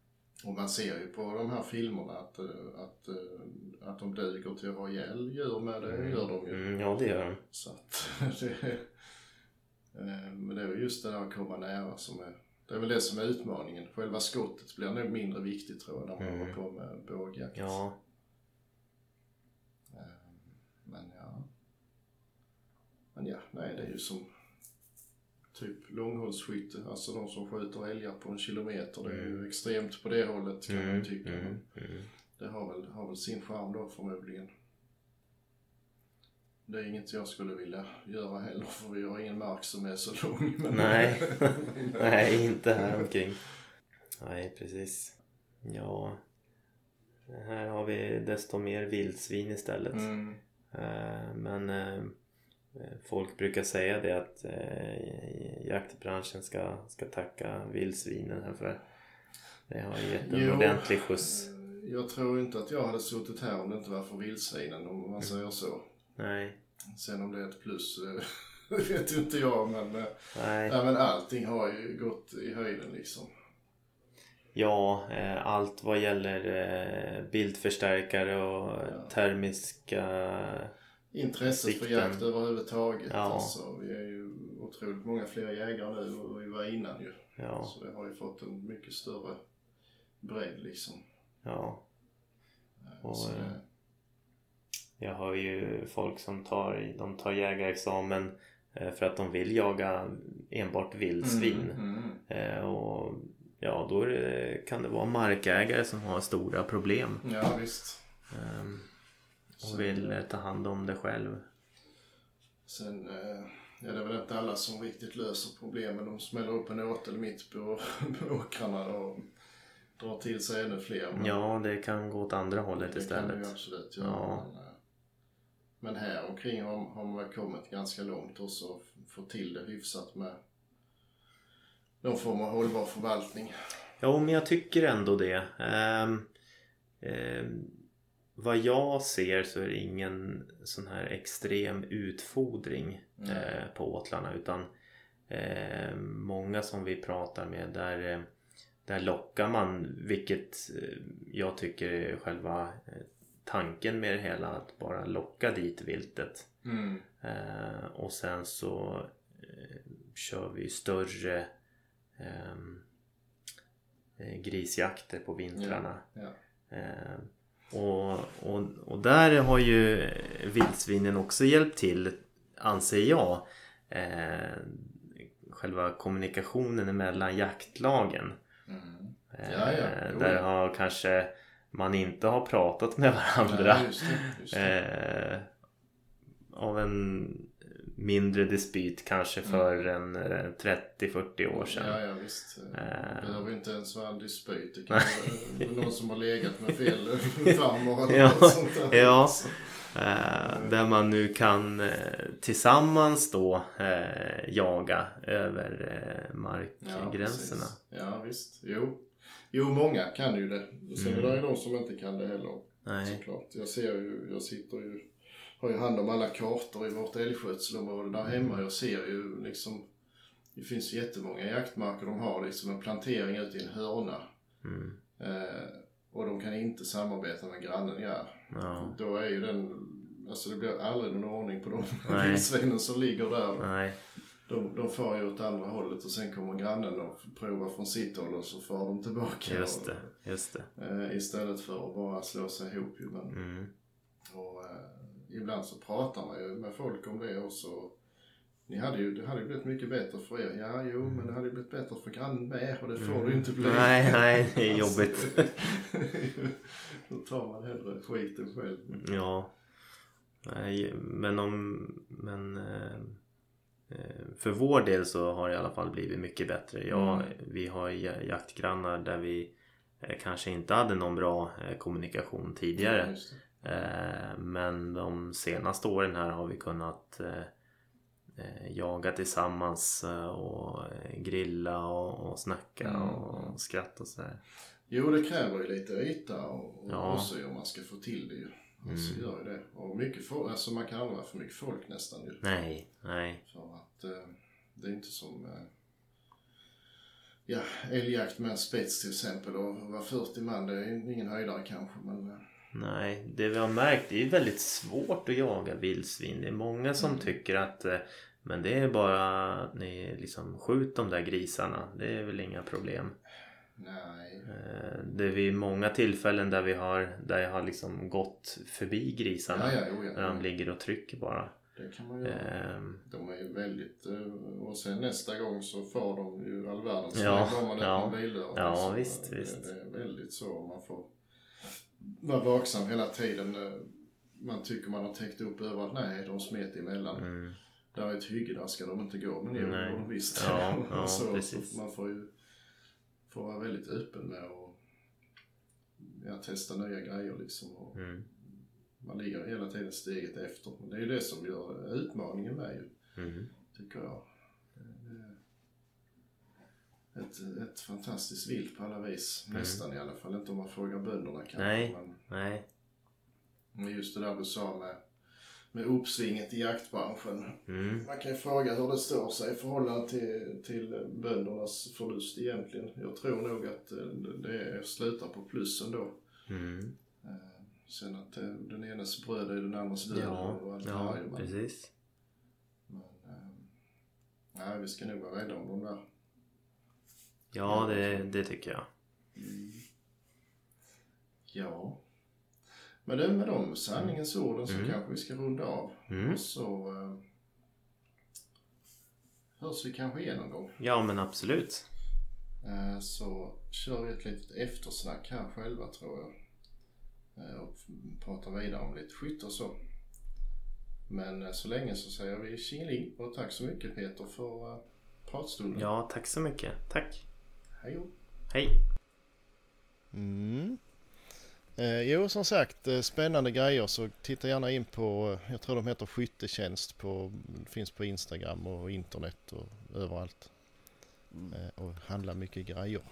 Och man ser ju på de här filmerna att, eh, att, eh, att de duger till att ha ihjäl djur med. Det gör de ju. Mm, ja, det gör de. Så att det, Eh, Men det är just det där att komma nära som är, det är väl det som är utmaningen. Själva skottet blir nog mindre viktigt tror jag när man Mm. håller på med bågjakt. Ja, Men ja. Men ja, nej det är ju som typ långhållsskytte, alltså de som skjuter älgar på en kilometer. Det är ju extremt på det hållet kan man ju tycka. mm, mm. Det har väl, har väl sin charm då förmodligen. Det är inget jag skulle vilja göra heller för vi har ingen mark som är så lång. Men Nej. Nej, inte här omkring. Nej, precis. Ja. Här har vi desto mer vildsvin istället. Mm. Eh, Men eh, folk brukar säga det att eh, jaktbranschen ska, ska tacka vildsvinen här för det har gett en Jo. ordentlig skjuts. Jag tror inte att jag hade suttit här om det inte var för vildsvinen om man säger så. Nej, Sen om det är ett plus eh, vet inte jag men, eh, nej. ja, men allting har ju gått i höjden liksom. Ja, eh, allt vad gäller eh, bildförstärkare och Ja. termiska... Intresset för Sikten. jakt överhuvudtaget. Ja. Alltså, vi är ju otroligt många fler jägare nu än vi var innan ju. Ja, Så det har ju fått en mycket större bredd liksom. ja. Och, så eh, Jag hör ju folk som tar, de tar jägarexamen eh, för att de vill jaga enbart vildsvin. Mm, mm. Eh, Och ja, då det, kan det vara markägare som har stora problem Ja visst. Så- och vill eh, ta hand om det själv. Sen eh, ja, det är väl inte alla som riktigt löser problemen. De smäller upp en åtel mitt på, på åkrarna och drar till sig ännu fler. Men Ja, det kan gå åt andra hållet det kan det ju istället. absolut göra. Ja. Men, eh, men här omkring har, har man kommit ganska långt och fått till det hyfsat med någon form av hållbar förvaltning. Jo, men jag tycker ändå det. Ehm, ehm, vad jag ser så är det ingen sån här extrem utfodring eh, på åtlarna utan eh, många som vi pratar med där, eh, där lockar man vilket eh, jag tycker är själva eh, tanken med det hela att bara locka dit viltet. Mm. Eh, och sen så kör vi större grisjakter på vintrarna. Ja. Eh, och, och, och där har ju eh, vildsvinen också hjälpt till, anser jag. Eh, själva kommunikationen mellan jaktlagen. Mm. Eh, Ja, ja. Jo, där har kanske man inte har pratat med varandra. Ja, just det, just det. Eh, av en mindre dispyt kanske för en eh, 30-40 år sedan. Mm. Ja, ja visst. Eh. Det behöver inte ens vara en dispyt. Det kan vara någon som har legat med fel farmor eller Ja, något sånt där. ja. Eh, där man nu kan eh, tillsammans då eh, jaga över eh, markgränserna. precis. Ja, visst. Jo. jo, många kan ju det. Sen är det ju de som inte kan det heller. Mm. Nej. Såklart. Jag ser ju, jag sitter ju, har ju hand om alla kartor i vårt älgskötselområde där hemma. Jag ser ju liksom, det finns jättemånga jaktmarker de har liksom en plantering ute i en hörna. Mm. Eh, och de kan inte samarbeta med grannen gör. Ja. Då är ju den, alltså det blir aldrig någon ordning på de vildsvinen som ligger där. Nej. De, de far ju åt andra hållet och sen kommer grannen och provar från sitt håll och så far de tillbaka. Just och, det. Just det. Eh, istället för att bara slå sig ihop ju. Men, Mm. och, eh, ibland så pratar man ju med folk om det också. Ni hade ju, det hade ju blivit mycket bättre för er. Ja, jo, men det hade ju blivit bättre för grannen med och det får det ju inte bli. Mm. Nej, nej, det är jobbigt. Då tar man hellre skiten själv. Ja. Nej, men om... Men... Eh, eh, för vår del så har det i alla fall blivit mycket bättre. Ja, Mm. Vi har ja- jaktgrannar där vi eh, kanske inte hade någon bra kommunikation tidigare. Eh, Men de senaste åren här har vi kunnat eh, eh, jaga tillsammans eh, och eh, grilla och, och snacka Mm. och skratta och sådär. Jo, det kräver ju lite yta och, och Ja. också om man ska få till det ju. Alltså Mm. gör ju det. Och mycket folk, alltså man kan aldrig vara för mycket folk nästan ju. Nej, nej. För att eh, det är inte som eh, ja, älgjakt med en spets till exempel och vara 40 man, det är ingen höjdare kanske men eh, Nej, det vi har märkt det är väldigt svårt att jaga vildsvin. Det är många som tycker att eh, Men det är bara ni liksom skjut de där grisarna. Det är väl inga problem. Nej. Eh, Det är vid många tillfällen där vi har där jag har liksom gått förbi grisarna. Ja, ja, jo, ja. Där de ligger och trycker bara. Det kan man göra. Ehm, De är ju väldigt... eh, Och sen nästa gång så får de ju all världens Ja, man ja. öppnar bildörren. Ja, visst, det, visst. Det är väldigt så. Man får vara vaksam hela tiden. Man tycker man har täckt upp överallt. Nej, de smet emellan. mm, Där är ett hygge, där ska de inte gå. Men det Nej. de visst. Ja, ja, så, precis. så man får ju får vara väldigt öppen med att ja, testa nya grejer liksom. Och mm, man ligger hela tiden steget efter. Men det är ju det som gör utmaningen med ju, mm. tycker jag. Ett, ett fantastiskt vilt på alla vis. Nästan i alla fall. Inte om man frågar bönderna kanske. Nej. Men, Nej. men just det där du sa med, med uppsvinget i jaktbranschen. Mm. Man kan ju fråga hur det står sig i förhållande till, till böndernas förlust egentligen. Jag tror nog att eh, det slutar på plus ändå. Mm. Eh, Sen att eh, den enes bröd är den andres död Ja, och allt ja precis. Men, nej, vi ska nog vara rädda om dem där. Ja, det, det tycker jag. Ja. Men det med de sanningens orden så Mm. kanske vi ska runda av. Mm. Och så eh, hörs vi kanske igen någon gång. Ja, men absolut. Eh, så kör vi ett litet eftersnack här själva tror jag. Eh, och pratar vidare om lite skytte och så. Men eh, så länge så säger vi tjingeling och tack så mycket Peter för eh, pratstunden. Ja, tack så mycket. Tack. Hej då. Hej. Mm. Eh, jo, som sagt, eh, spännande grejer så titta gärna in på, eh, jag tror de heter Skyttetjänst på, finns på Instagram och internet och överallt. Eh, och handla mycket grejer.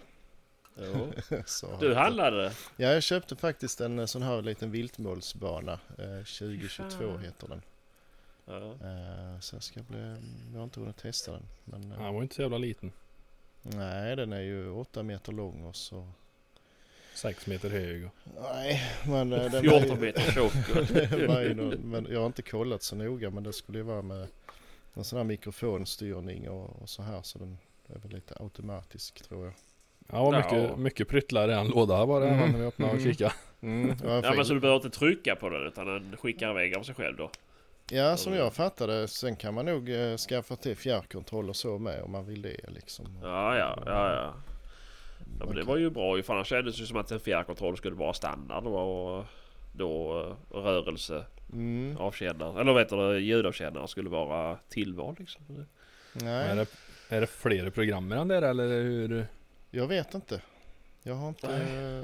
Du handlade? Ja, jag köpte faktiskt en eh, sån här liten viltmålsbana. Eh, 2022 Fan. heter den. Ja. Eh, så jag ska bli, jag har inte hunnit testa den. Men, eh, Han var inte så jävla liten. Nej, den är ju 8 meter lång och så. Sex meter hög. Nej, men eh, den är 14 ju- meter tjock. Men jag har inte kollat så noga men det skulle ju vara med en sån här mikrofonstyrning och, och så här så den är väl lite automatisk tror jag. Ja, var Ja. mycket, mycket pryttlar i en låda var det Mm. när vi öppnade och Mm. kikade. Mm, Ja men så du behöver inte trycka på den utan den skickar iväg av sig själv då? Ja som jag fattade sen kan man nog eh, skaffa till fjärrkontroll och så med om man vill det liksom. Ja ja, ja ja. Ja men det var ju bra ju för annars kändes det som att en fjärrkontroll skulle vara standard och då eh, rörelse Mm, avkännare, eller vet du ljudavkännare skulle vara tillval liksom. nej, Är det, är det fler program än där eller hur? jag vet inte. Jag har inte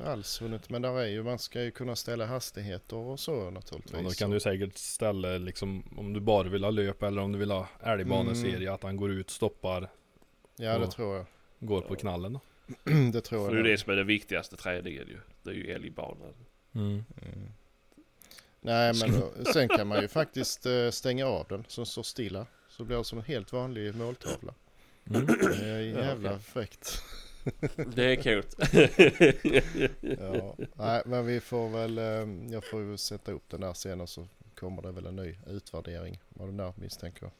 eh, alls hunnit men där är ju, man ska ju kunna ställa hastigheter och så naturligtvis. Ja, då kan du säkert ställa liksom om du bara vill ha löp eller om du vill ha älgbaneserie Mm. att han går ut, stoppar, Ja det Ja. tror jag. går på knallen. Då. det tror För jag. det är det som är den viktigaste träningen ju. Det är ju älgbanan. Mm. Mm. Nej men då- sen kan man ju faktiskt eh, stänga av den så den står stilla. Så blir det som en helt vanlig måltavla. Mm. Det är jävla okej. fräckt. Det är coolt. Ja. Nej men vi får väl, eh, jag får ju sätta upp den där sen och så kommer det väl en ny utvärdering av den där misstänker jag.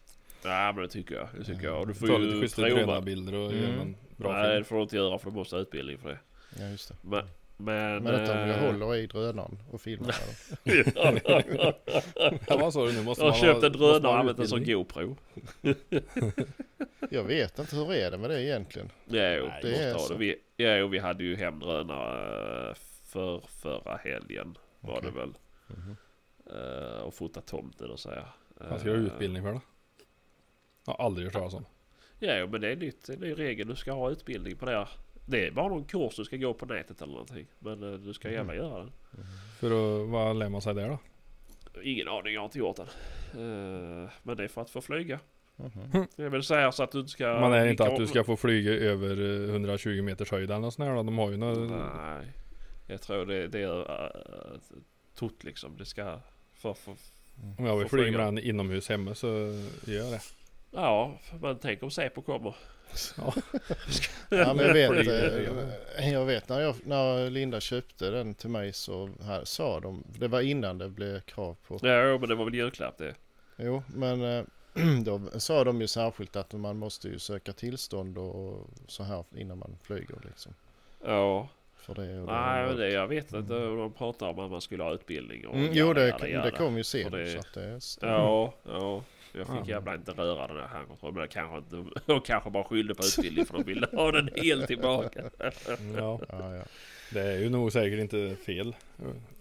Ja men det tycker jag. Det tycker jag. Och du får Ta lite schyssta drönarbilder och Mm. göra en bra Nej det film. får du inte göra för du måste ha utbildning för det. Ja just det. Men... Men... Men detta om jag eh, håller i drönaren och filmar den. Ja, vad sa du nu? Måste Jag har man köpt ha- en drönare och använt en sån utbildning? GoPro. Jag vet inte hur är det med det egentligen. Ja, jo, Nej, det är så. det. Vi, ja, jo, vi hade ju hemdrönare för förra helgen var Okej. det väl. Mhm. Eh, och fota tomten och så här. Vad ska du ha utbildning för då? Jag har aldrig hört talas om. Ja, jo, men det är nytt. Det är ny regel. Du ska ha utbildning på det. här. Det är bara någon kurs du ska gå på nätet eller någonting. Men eh, du ska gärna göra den. För att, vad lär man sig där då? Ingen aning, jag har inte gjort den. Eh, men det är för att få flyga. Mhm. Jag vill säga så att du inte ska... Man är inte att du ska få flyga över eh, 120 meters höjd eller något sånt här då? De har ju något... Nej. Jag tror det, det är uh, tot liksom. Det ska... För, för, Om jag vill flyga. med den inomhus hemma så gör jag det. Ja, men tänk om Säpo kommer. Ja men jag vet, jag vet när, jag, när Linda köpte den till mig så här, sa de, det var innan det blev krav på Ja, men det var väl julklapp det. Jo, men eh, då sa de ju särskilt att man måste ju söka tillstånd och så här innan man flyger liksom. Ja. För det, och Nej, men det, jag vet inte. De pratar om att man skulle ha utbildning. Och Mm, jo, det, jada. det kom ju sen. Det- Så att det. Ja, ja. Jag fick Ja. jävla inte röra den här handkontrollen. Kanske inte... De kanske bara skyllde på utbildning för de ville ha den helt tillbaka. Ja, Ja, ja. det är ju nog säkert inte fel.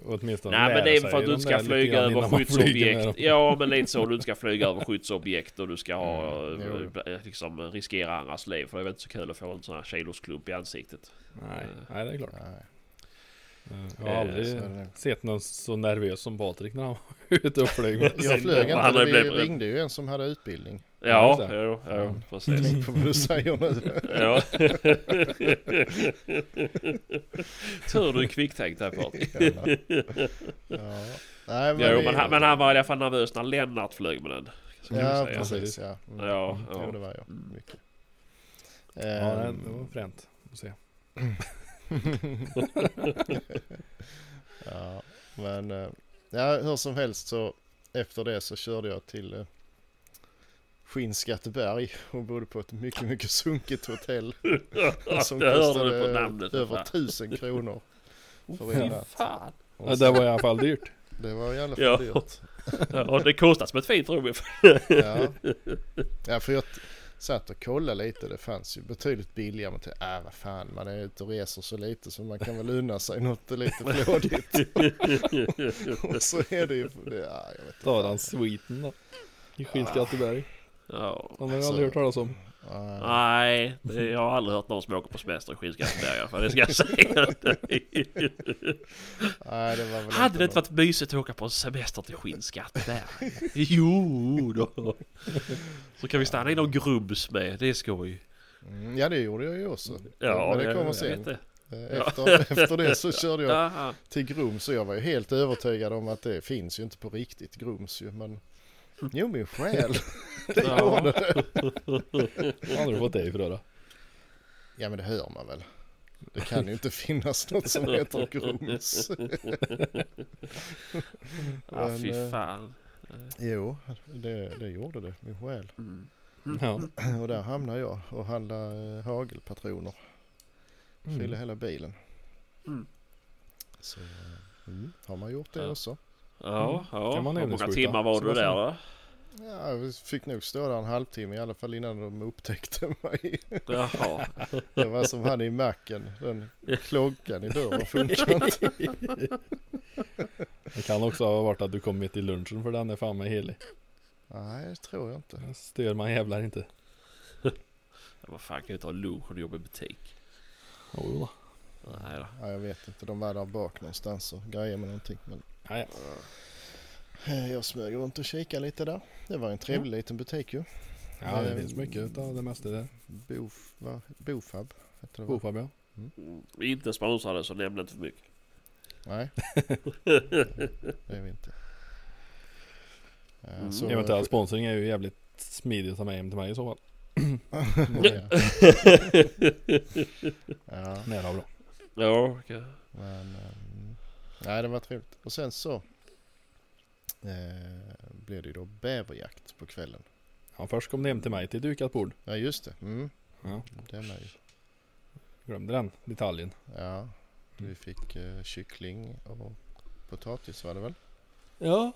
Åtminstone Nej men det är för att du de inte ska flyga över skyddsobjekt. Ja men lite så. Du inte ska flyga över skyddsobjekt och du ska ha Mm, eh, liksom riskera andras liv. För det är väl inte så kul att få en sån här kilosklump i ansiktet. Nej, nej det är klart. Nej. Jag har Eh, aldrig det. sett någon så nervös som Patrik när han var ute och flög med Jag sin- flög Han inte, har vi blivit- ringde ju en som hade utbildning. Ja, jo, jo, precis. Tänk på vad du säger nu. Ja. Tur du är kvicktänkt där Patrik. Ja. Nej, Jo vi- men han, men han var i alla fall nervös när Lennart flög med den. Ja, precis. Ja, mm. Ja, Mm, ja. Jo, det var jag. Mycket. Ja, det, Ehm, det var fränt att se. ja, men eh, ja, hur som helst så efter det så körde jag till eh, Skinnskatteberg och bodde på ett mycket, mycket sunkigt hotell. Som kostade på namnet. över fan. tusen kronor för Fy en natt. fan. Ja, det var i alla fall dyrt. Det var i alla fall Ja. dyrt. Ja, det kostar som ett fint rum. Ja. ja, för jag satt och kollade lite. Det fanns ju betydligt billigare. Men tänkte, äh, vad fan, man är ute och reser så lite så man kan väl unna sig något lite flådigt. och så är det ju, det, ja, jag vet Tar han sviten då. I Skinnskatteberg. Ja. Han har jag aldrig hört talas om. Ja, Nej, det, jag har aldrig hört någon som åker på semester i Skinnskatteberg i alla fall. Det ska jag säga. Nej, det var väl Hade det inte varit mysigt att åka på en semester till Skinnskatteberg? Jo då. Så kan vi stanna i någon grubbs med. Det är skoj. Mm, Ja, det gjorde jag ju också. Ja, men det kommer sen. det. Eh, Efter, efter det så körde jag till Grums så jag var ju helt övertygad om att det finns ju inte på riktigt Grums ju. Men jo, min själ. det Ja. gjorde det. Var har du fått det ifrån då? Ja, men det hör man väl. Det kan ju inte finnas något som heter Grums. Ja, Men, fy eh, fan. Jo, det, det gjorde det, min själ. Mm. Ja. Och där hamnade jag och handlade eh, hagelpatroner. Fyllde Mm. hela bilen. Mm. Så eh, mm, har man gjort det Ja. också. Ja, ja. Kan man Hur många timmar var du där då? Ja, vi fick nog stå där en halvtimme i alla fall innan de upptäckte mig. Jaha. Det var som han i macken. Den klockan i dörren funkar inte. Det kan också ha varit att du kom mitt i lunchen för den är fan mig helig. Nej, det tror jag inte. Den stör man jävlar inte. Vad fan kan du ta lunch och jobba i butik? Jo då. Nej då. Ja, jag vet inte. De var där bak någonstans och grejade med någonting. Men Ja, ja. eh, jag smög runt och kikade lite där. Det var en trevlig liten butik ju. ja det Eh, finns mycket av det mesta där. Bof, va? Bofab heter det? Bofab ja. Mm, Inte sponsrade så nämn inte för mycket. Nej, det är vi inte. Ja, Mm. så- Eventuell sponsring är ju jävligt smidigt att ta med hem till mig i så fall. ja, Nära bra. Ja, okej. men... ehm, nej, det var trevligt. Och sen så eh, blev det ju då bäverjakt på kvällen. Ja, först kom det hem till mig till dukat bord. Ja, just det. Mm, Ja, det med ju. glömde den detaljen. Ja, vi fick eh, kyckling och potatis var det väl? Ja.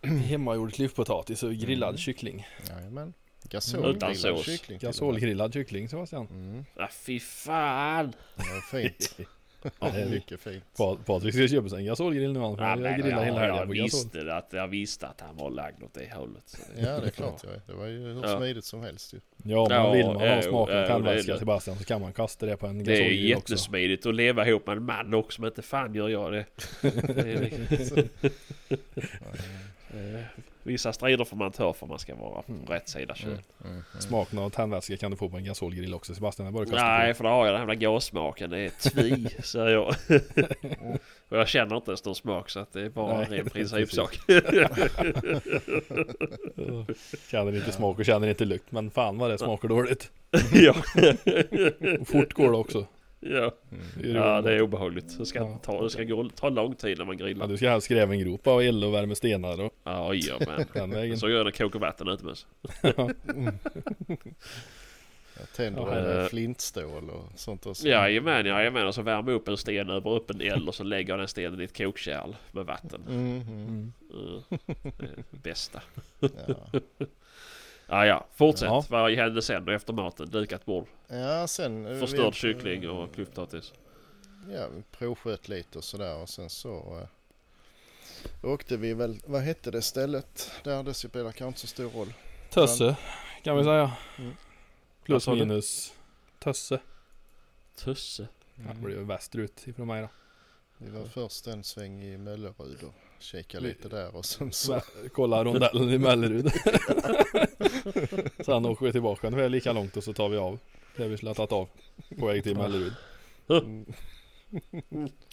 Hemmagjord klyftpotatis och grillad Mm. kyckling. Jajamän. Utan Gasolgrillad sås. kyckling. Gasolgrillad kyckling Sebastian. Mm, Ah, fy fan! det var fint. Ja, det är- Mycket fint. Pa- Patrik ska köpa sig en gasolgrill nu han. Ja, grillar hela jag, helgen jag, på gasol. visste att, jag visste att han var lagd åt det hållet. Så det- Ja, det är klart är. Det var ju hur Ja. smidigt som helst ju. Ja, men Ja, vill man ja, ha smaken ja, tändvätska. Sebastian så kan man kasta det på en Det är gasolgrill också. jättesmidigt att leva ihop med en man också, men inte fan gör jag det. vissa strider får man ta för man ska vara på rätt sida kön. Mm, mm. Smaken av tändvätska kan du få på en gasolgrill också Sebastian. Det bara Nej, på. för då har jag den här gassmaken. Det är tvi, säger jag. Och jag känner inte ens någon smak så att det är bara en Nej, ren principsak. Känner inte smak och känner inte lukt. Men fan vad det smakar dåligt. ja. Fort går det också. Ja, Det är ja det är obehagligt. Det ska, Ja. ta, det ska gå, ta lång tid när man Ja, grillar. du ska helst gräva en grop och elda och värma stenar och Ja, jajamän. Så gör jag när kokar vatten utomhus. Jag tänder Ja, en eh. flintstål och sånt också. Jajamän, jajamän. Och så värma upp en sten över öppen eld och så lägger jag den stenen i ett kokkärl med vatten. Mm, mm. Mm. Mm. Det är det bästa. Ja. Ja, ja. Fortsätt. Ja. Vad hände sen efter maten? Dukat bord. ja, sen... eh, Förstörd vi- kyckling och klyftpotatis. Ja, vi provsköt lite och sådär och sen så eh, åkte vi väl, vad hette det stället där? Det spelar kanske inte så stor roll. Tösse kan vi säga. Mm. Plus minus Tösse. Tusse. Ja, det blir västerut ifrån mig då. Vi var först en sväng i Möllerud och kikade lite där och sen så... Så, kolla rondellen i Mellerud. Sen åker vi tillbaka ungefär lika långt och så tar vi av. Det vi tagit av. På väg till Mellerud. Mm,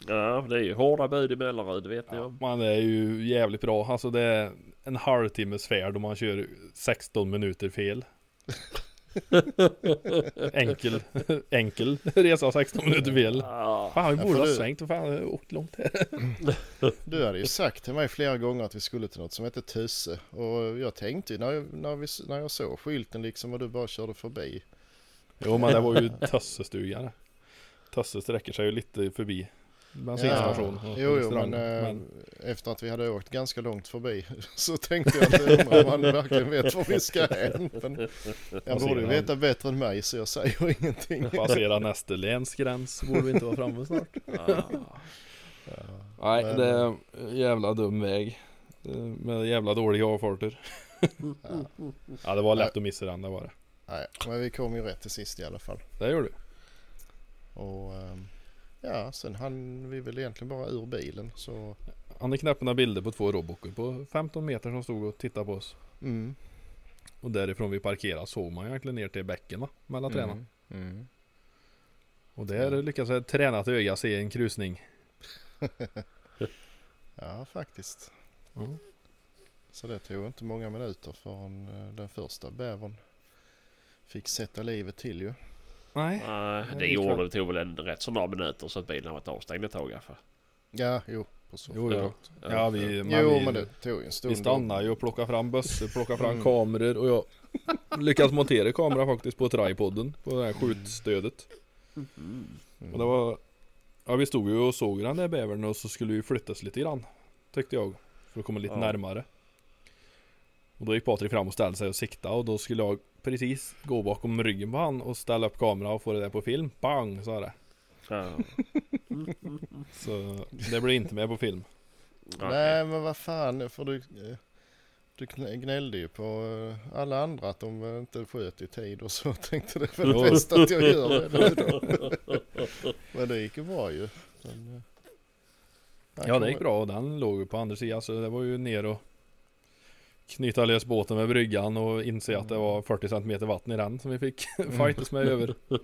Ja, det är ju hårda bud i Mellerud, vet ni om. Man är ju jävligt bra. Alltså det är en halvtimmes färd om man kör 16 minuter fel. enkel, enkel resa 16 minuter fel. Ja, Fan vi borde ha du- svängt och fan åkt långt här. Du hade ju sagt till mig flera gånger att vi skulle till något som hette Tusse och jag tänkte ju när jag, när, vi, när jag såg skylten liksom och du bara körde förbi. Jo men det var ju Tössestugan. Tösse sträcker sig ju lite förbi bensinstation och Jo, jo, men, eh, men efter att vi hade åkt ganska långt förbi så tänkte jag att undrar om han verkligen vet var vi ska hän. Men jag borde ju veta bättre än mig så jag säger ingenting. passera nästa länsgräns borde vi inte vara framme snart. ja. Nej Men- det är en jävla dum väg. Med jävla dåliga avfarter. Ja det var lätt att missa den, det var det. Nej, men vi kom ju rätt till sist i alla fall. Det gjorde du. Och ehm, ja, sen hann vi väl egentligen bara ur bilen så... Han hade knäppt några bilder på två robotar på 15 meter som stod och tittade på oss. Mm. Och därifrån vi parkerade såg man egentligen ner till bäcken va? Mellan träna. Mm. Mm. Och där Ja. lyckas ett tränat öga se en krusning. Ja, faktiskt. Mm. Så det tog inte många minuter förrän eh, den första bävern fick sätta livet till ju. Nej. Nej, det gick gjorde det tog väl en rätt så några minuter så att bilen har varit avstängd ett tag i alla fall. Ja, jo. På så. Jo, Ja. jo. Ja, vi, men jo, vi, men det tog ju en stund. vi stannade ju och plockade fram bössor, plockade fram Mm. kameror och jag lyckades montera kameran faktiskt på tripoden på det här skjutstödet. Mm. Och det var Ja vi stod ju och såg den där bävern och så skulle vi flyttas lite grann Tyckte jag För att komma lite Ja. närmare Och då gick Patrik fram och ställde sig och siktade och då skulle jag precis gå bakom ryggen på han och ställa upp kameran och få det där på film Bang sa det Ja. Så det blev inte med på film Nej, men vad fan. För du, du gnällde ju på eh, alla andra att de eh, inte sköt i tid och så. Tänkte det väl bäst att jag gör det nu då. Men det gick ju bra ju. Men, eh, Ja det gick bra och den låg ju på andra sidan så det var ju ner och Knyta lös båten med bryggan och inse att det var 40 cm vatten i den som vi fick fightas med över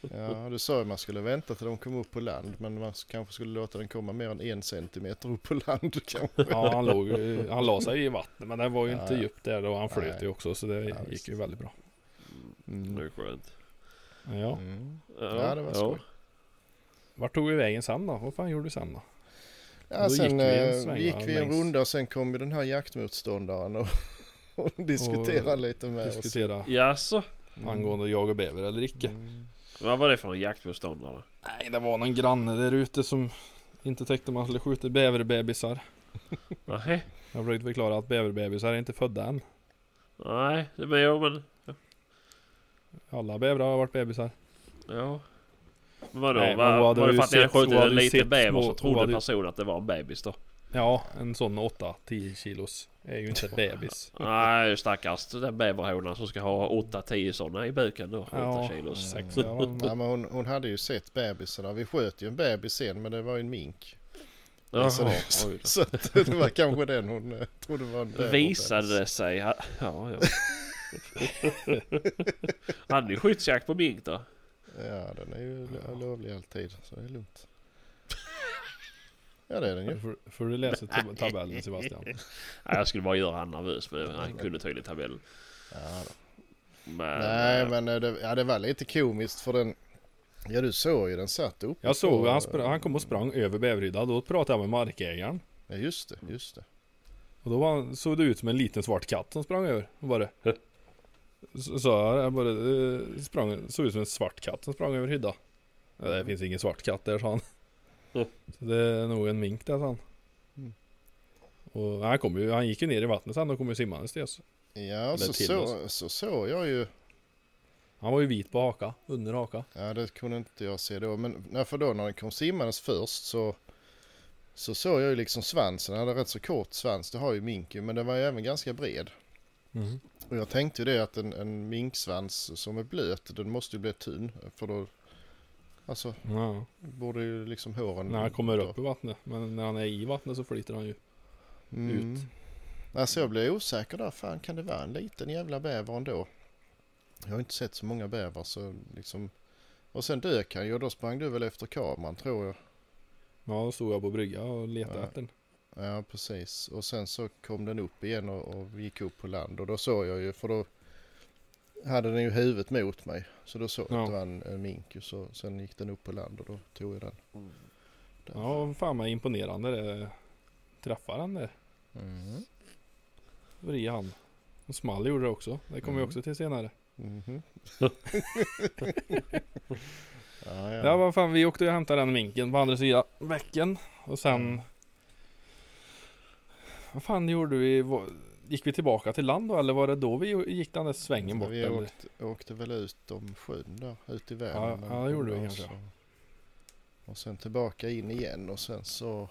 Ja, du sa ju man skulle vänta till de kom upp på land. Men man kanske skulle låta den komma mer än en centimeter upp på land kanske. Ja han låg ju- han la sig i vattnet men det var ju Ja, inte ja. djupt där och han flöt Nej. ju också så det Ja, gick visst. ju väldigt bra Det Mm. är skönt. Ja Mm. Ja, Ja, det var skoj. Vart tog vi vägen sen då? Vad fan gjorde du sen då? Ja, Då sen gick vi en eh, sväng, gick vi en längs- runda och sen kom ju den här jaktmotståndaren och, och diskuterade lite med oss. Diskutera Jaså? angående jag och bäver eller icke Mm. Vad var det för en jaktmotståndare? Nej det var någon granne där ute som inte täckte man skulle skjuta bäverbebisar Nej. Jag försökte förklara att bäverbebisar är inte födda än Nej, det men jo men... Alla bävrar har varit bebisar Ja. Vadå? Nej, var, hon var det för att ni hade hon skjutit en liten bäver så hon trodde ju- personen att det var en bebis då? Ja en sån 8-10 kilos är ju inte bebis Nej stackars den bäverhonan som ska ha 8-10 sådana i buken då. 8 Ja, kilos. sex ja, Ja, men hon, hon hade ju sett bebisarna. Vi sköt ju en bebis sen men det var ju en mink. Jaha, Så, det, så att det var kanske den hon eh, trodde var en bebis. Visade det sig. Ja, ja. Hade ni skyddsjakt på mink då? Ja den är ju lo- lovlig alltid så det är lugnt. Ja det är den ju. Får, får du läsa tab- tabellen Sebastian Nej, jag skulle bara göra han nervös men han kunde tydligen tabellen. Ja, då. Men, Nej eh, men eh, det, ja, det var lite komiskt för den Ja du såg ju den satt uppe Jag såg han, spr- han kom och sprang över bäverhyddan. Då pratade jag med markägaren. Ja just det, just det. Och då var, han- såg det ut som en liten svart katt som sprang över. Var det. Så jag, bara, det sprang, såg ut som en svart katt som sprang över hydda. Ja, Det finns ingen svart katt där sa han. Mm. Så det är nog en mink där sa han. Mm. Och han, kom ju, han gick ju ner i vattnet sen och kom ju simmandes till oss. Ja så, så, så såg jag ju. Han var ju vit på haka, under haka. Ja det kunde inte jag se då. Men nej, för då när den kom simmandes först så så såg jag ju liksom svansen. Den hade rätt så kort svans. Det har ju minken men den var ju även ganska bred. Mm. Och jag tänkte ju det att en, en minksvans som är blöt den måste ju bli tunn. För då alltså Ja, borde ju liksom håren. när han kommer upp i vattnet. Men när han är i vattnet så flyter han ju. Mm. ut. Alltså jag blev osäker där. Fan kan det vara en liten jävla bäver ändå? Jag har inte sett så många bävrar så liksom. Och sen dök han ju och då sprang du väl efter kameran tror jag. Ja, då stod jag på brygga och letade Ja. efter den. Ja precis. Och sen så kom den upp igen och, och gick upp på land. Och då såg jag ju för då hade den ju huvudet mot mig. Så då såg jag Ja. att det var en, en mink. ju, Så sen gick den upp på land och då tog jag den. den. Ja, fan vad imponerande det Träffar han där. Mhm. Vri han. Och small gjorde det också. Det kommer vi Mm. också till senare. Mhm. ja, Ja, vad fan, vi åkte och hämtade den minken på andra sidan bäcken. Och sen... Vad fan gjorde vi? Gick vi tillbaka till land då? Eller var det då vi gick den där svängen bort? vi eller? åkte, åkte väl ut om sjön där, ut i Ja, Vänern. ja, det gjorde vi kanske. Och sen tillbaka in igen och sen så...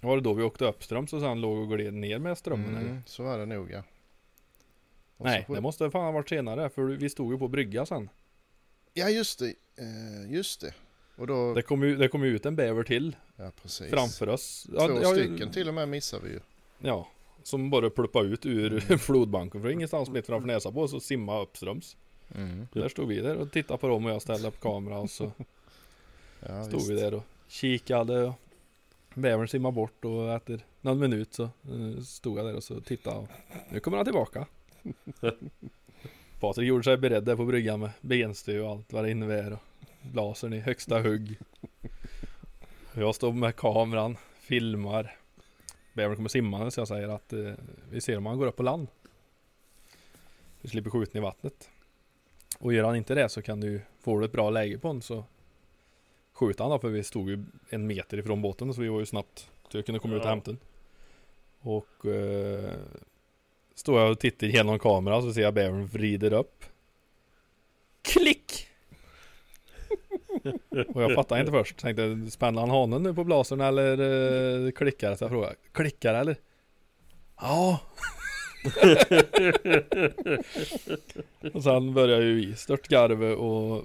Var det då vi åkte uppströms och sen låg och gled ner med strömmen? eller? Mm, så var det nog ja. Och Nej, så, det måste fan ha varit senare. För vi stod ju på brygga sen. Ja just det, eh, just det. Och då... Det kom ju, det kom ju ut en bäver till ja precis. framför oss. Två ja, stycken till och med missade vi ju. Ja, som bara pluppade ut ur Mm. flodbanken för ingenstans mitt framför näsan på oss och simma uppströms. Där stod vi där och tittade på dem och jag ställde upp kamera och så Ja, stod visst. vi där och kikade. och Bävern simmade bort och efter någon minut så eh, stod jag där och så tittade. Och nu kommer han tillbaka. Patrik gjorde sig beredd där på bryggan med benstö och allt vad det innebär. Och lasern i högsta hugg. Jag står med kameran, filmar. Bävern kommer simmande så jag säger att eh, vi ser om han går upp på land. Vi slipper skjuten i vattnet. Och gör han inte det så kan du få ett bra läge på honom så skjuta han då för vi stod ju en meter ifrån båten så vi var ju snabbt så jag kunde komma ut och Ja. hämta den. Och eh, står jag och tittar genom kameran så ser jag bävern vrider upp. Klick! och jag fattade inte först. Tänkte spänner han hanen nu på blasern eller eh, klickar det? Så jag frågade. Klickar det, eller? Ja. och sen börjar ju vi störtgarve och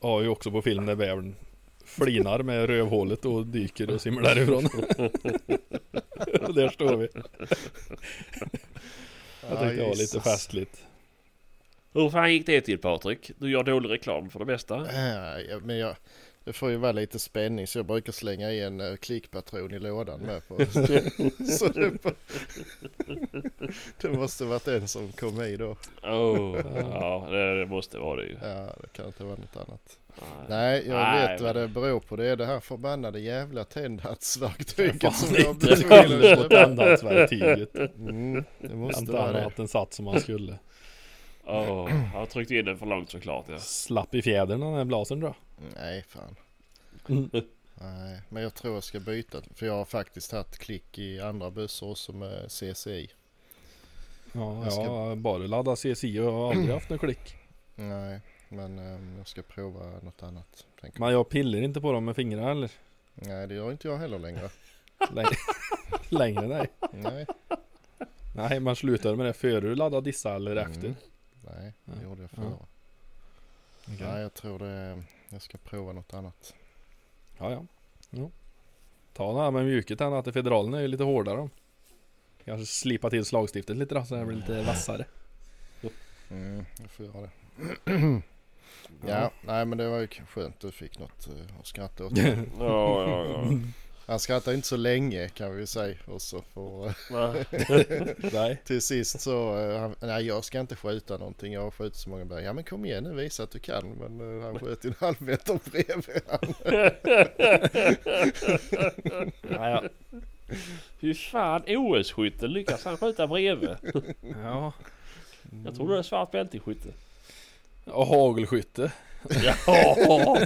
har ju också på film när bävern flinar med rövhålet och dyker och simmar därifrån. och där står vi. Jag tyckte det var lite festligt. Hur fan gick det till Patrik? Du gör dålig reklam för det mesta. Äh, ja, men jag, det får ju vara lite spänning så jag brukar slänga i en uh, klickpatron i lådan med på. så det, det måste varit en som kom i då. Oh, ja, det, det måste vara det ju. Ja, det kan inte vara något annat. Nej. Nej, jag Nej, vet vad men- det beror på. Det är det här förbannade jävla tändhatsverktyget som jag på köpa. tändhatsverktyget. Mm, det måste Inte vara det. annat än satt som han skulle. Åh, han tryckte in den för långt såklart ja. Slapp i fjädern den här blasern då. Nej, fan. Mm. Nej, men jag tror jag ska byta. För jag har faktiskt haft klick i andra bussar också med CCI. Ja, Jag ska- jag bara laddat CSI och har aldrig haft någon klick. Nej, men ehm, jag ska prova något annat. Tänker. Men jag pillar inte på dem med fingrarna eller? Nej, det gör inte jag heller längre. Längre, längre nej. Nej, Nej, man slutar med det före du laddar dissa eller Mm. Nej, det Ja. gjorde jag Ja. förra. Okej. Nej, jag tror det. Jag ska prova något annat. Ja, ja. ja. Ta den här med mjuket än att federalen är ju lite hårdare. Kanske slipa till slagstiftet lite då så det blir lite vassare. Mm, jag får göra det. ja, nej men det var ju skönt. Du fick något eh, att skratta åt. Ja, ja, ja. Han skrattar inte så länge kan vi säga. Och så får, Va? Nej. till sist så, eh, han, nej jag ska inte skjuta någonting. Jag har skjutit så många berg. Ja men kom igen nu, visa att du kan. Men eh, han sköt ju en halv meter bredvid han. Ja. Fy fan, OS-skytten lyckas han skjuta bredvid. ja. Jag trodde det var svart bälte i skytte. Och hagelskytte. Ja,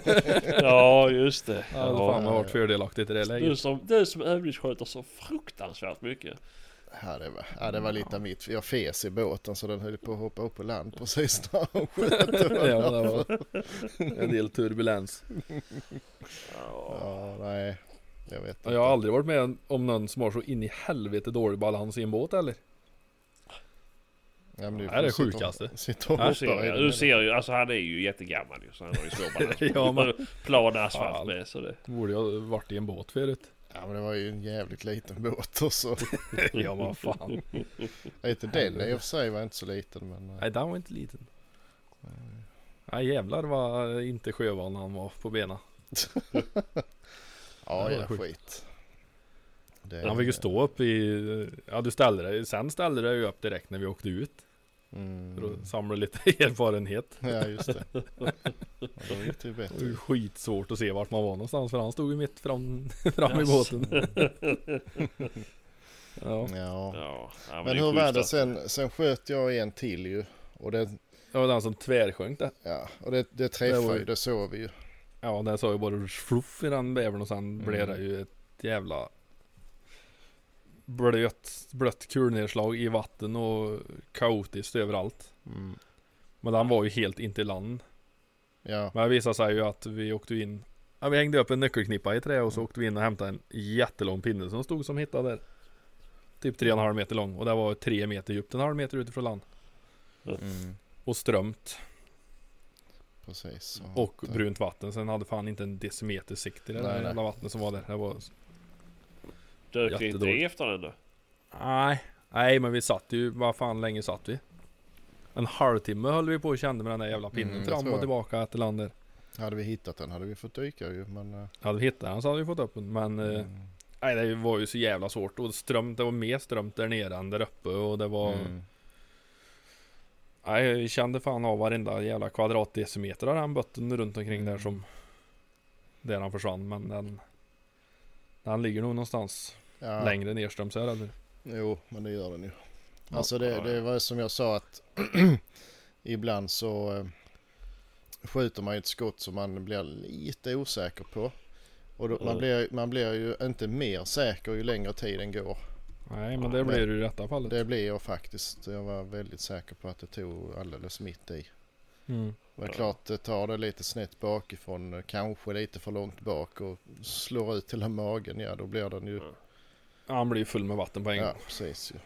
ja just det. Ja, det fan har varit fördelaktigt i det Du läget. som, du som övningssköter så fruktansvärt mycket. Ja det var, ja, det var lite av mitt. Jag fes i båten så den höll på att hoppa upp på land precis när han sköt. Ja, det var en del turbulens. Ja. Ja, nej. Jag vet inte. Jag har aldrig varit med om någon som har så in i helvete dålig balans i en båt eller? Ja, men Det är det sitter- sjukaste. Sitter och Ja, i ju- den. du ser ju, alltså han är ju jättegammal ju så han har ju svår balans. Ja, men- Plan asfalt Fan. med så det. Borde jag varit i en båt förut. Ja men det var ju en jävligt liten båt och så. ja men vad fan. Inte, den i och för sig var inte så liten men. eh, Nej den var inte liten. Nej jävlar vad inte sjövan han var på benen. Ja, det var ja, skit. Det, Han fick ju stå upp i, ja du ställde dig, sen ställde du dig upp direkt när vi åkte ut. För Mm. att samla lite erfarenhet. Ja just det. Ja, det Det var ju skitsvårt att se vart man var någonstans för han stod ju mitt fram, fram i Yes. båten. ja. Ja. Ja, Men det är hur var det att- sen? Sen sköt jag en till ju. Och det, Det var den som tvärsjönk det. ja, och det, det Det träffade var ju, ju- det såg vi ju. Ja den sa ju bara fluff i den bävern och sen Mm. blev det ju ett jävla blöt, blött kulnedslag i vatten och kaotiskt överallt. Mm. Men den var ju helt inte i land. Ja, Men det visade sig ju att vi åkte in Ja vi hängde upp en nyckelknippa i trä Mm. och så åkte vi in och hämtade en jättelång pinne som stod som hittad där. Typ 3,5 meter lång och det var 3 meter djupt, en halv meter utifrån land. mm, Och strömt precis. Och att, brunt vatten. Sen hade fan inte en decimeter sikt i det Nej, där jävla vattnet som var där. Det var... Dök det inte i efter den då? Nej, nej men vi satt ju, vad fan länge satt vi? En halvtimme höll vi på och kände med den där jävla pinnen Mm, fram och jag. tillbaka till land där. Hade vi hittat den hade vi fått dyka ju men. eh, Hade vi hittat den så hade vi fått upp den men eh, mm, Nej det var ju så jävla svårt och strömt, det var mer strömt där nere än där uppe och det var mm. Nej vi kände fan av varenda jävla kvadratdecimeter av den botten runt omkring där Mm. som Där han försvann men den Den ligger nog någonstans Ja, längre nerströms är jag rädd för. Jo, men det gör den ju. Ja. Alltså det, det var som jag sa att ibland så eh, skjuter man ett skott som man blir lite osäker på. Och då, man, blir, man blir ju inte mer säker ju längre tiden går. Nej men det blir det i detta fallet Det blir jag faktiskt. Jag var väldigt säker på att det tog alldeles mitt i. mm. Det är Ja. klart det tar det lite snett bakifrån, kanske lite för långt bak och slår ut till magen, ja då blir den ju... Ja. Ja, Han blir full med vatten på en Ja, gång precis ju.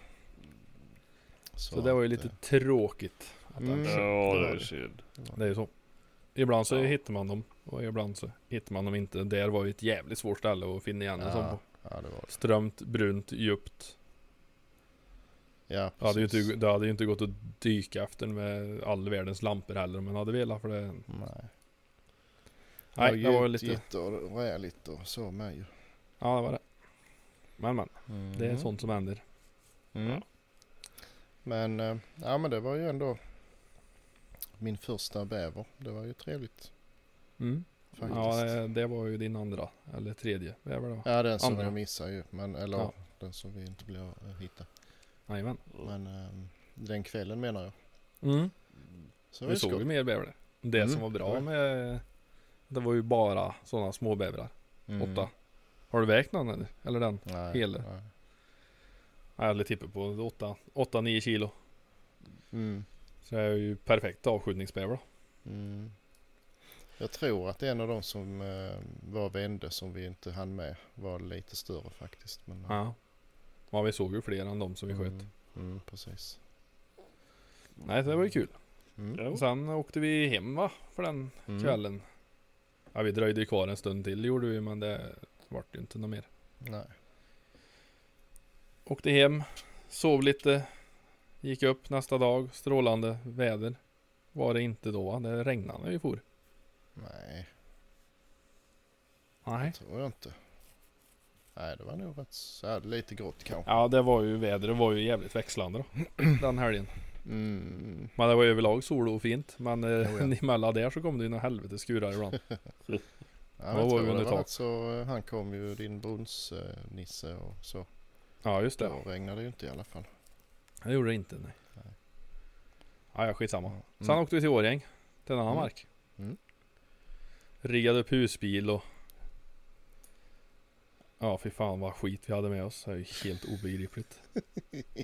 Så det var ju lite eh, tråkigt att Mm. Ja, det det är det. synd. Det är ju så Ibland så Ja. hittar man dem och ibland så hittar man dem inte Där var ju ett jävligt svårt ställe att finna igen en sån Ja, på ja, det var det. Strömt, brunt, djupt Ja, det hade, ju inte, det hade ju inte gått att dyka efter med all världens lampor heller om man hade velat för det Nej. Nej, det var lite djupt och räligt och så med ju. Ja det var det Men men, det är Mm. sånt som händer Mm. Ja. Men, eh, ja men det var ju ändå min första bäver. Det var ju trevligt mm. faktiskt. Ja det, det var ju din andra Eller tredje bäver då Ja, den som Andra. jag missade ju. Men, eller Ja. den som vi inte blev hitta. Jajamän Men ehm, den kvällen menar jag. mm. Så Vi det såg ju mer bäver där. Det Mm, som var bra med Det var ju bara sådana små bävrar Mm. Åtta Har du vägt någon eller? Eller den? Nej, hela. nej. Jag tippar på 8-9 kilo Mm. Så jag är ju perfekt avskjutningsbäver då Mm. Jag tror att en av de som eh, var vände som vi inte hann med var lite större faktiskt. Men, Ja Ja vi såg ju fler än de som vi sköt Mm, mm, precis. Nej så det var ju kul Mm. Sen åkte vi hem va? För den Mm. kvällen Ja vi dröjde ju kvar en stund till gjorde vi men det vart ju inte något mer Nej. Åkte hem Sov lite Gick upp nästa dag Strålande väder Var det inte då va? Det regnade när vi for Nej, Nej det tror jag inte. Nej, det var nog rätt så lite grått kanske. Ja det var ju vädret var ju jävligt växlande då. Den helgen. Mm. Men det var överlag sol och fint. Men Jo, ja. emellan där så kom det ju några helvete skurar ibland. Ja, jag var tror vi det under var tak? så, eh, han kom ju, din brunnsnisse och så. Ja just det. Då regnade det ju inte i alla fall. Det gjorde det inte nej. Nej. Ja, ja skitsamma. Mm. Sen åkte vi till Årjäng. Till en annan Mm. mark. Mm. Riggade upp husbil och Ja fy fan vad skit vi hade med oss. Det är ju helt obegripligt.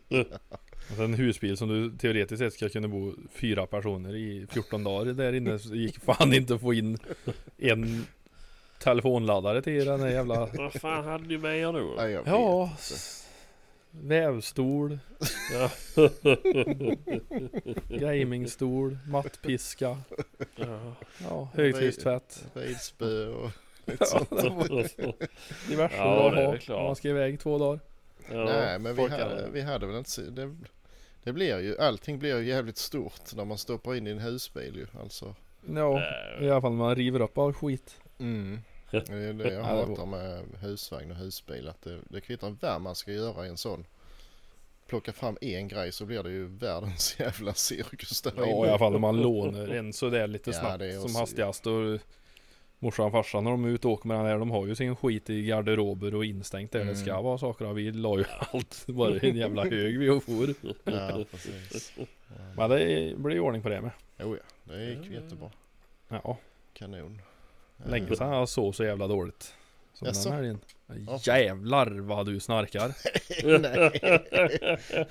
Alltså en husbil som du teoretiskt sett ska kunna bo fyra personer i 14 dagar där inne så gick fan inte att få in en telefonladdare till den där jävla Vad fan hade ni med er då? Nej, jag Ja Vävstol Ja. Gamingstol Mattpiska Ja. Ja högtryckstvätt Ridspö och lite sånt. var diverse Ja, att det är ha väl klart. om man ska iväg två dagar Ja, Nej men vi hade, vi hade väl inte det, det blir ju, allting blir ju jävligt stort när man stoppar in i en husbil ju alltså. Ja, Nej. i alla fall när man river upp all skit Mm. Det är det jag hatar med husvagn och husbil. Att det, det kvittar vad man ska göra i en sån. Plocka fram en grej så blir det ju världens jävla cirkus där Ja inne. i alla fall när man lånar en sådär lite Ja, snabbt som hastigast och Morsan och farsan när de är ute och åker med den här de har ju sin skit i garderober och instängt där det Mm. ska vara saker och vi la ju allt bara i en jävla hög vi och for Ja, precis. Men det blir ju ordning på det med Jo ja, det gick jättebra. Ja, Kanon. länge sedan jag sov så jävla dåligt Som Jaså? den helgen Ja. Jävlar vad du snarkar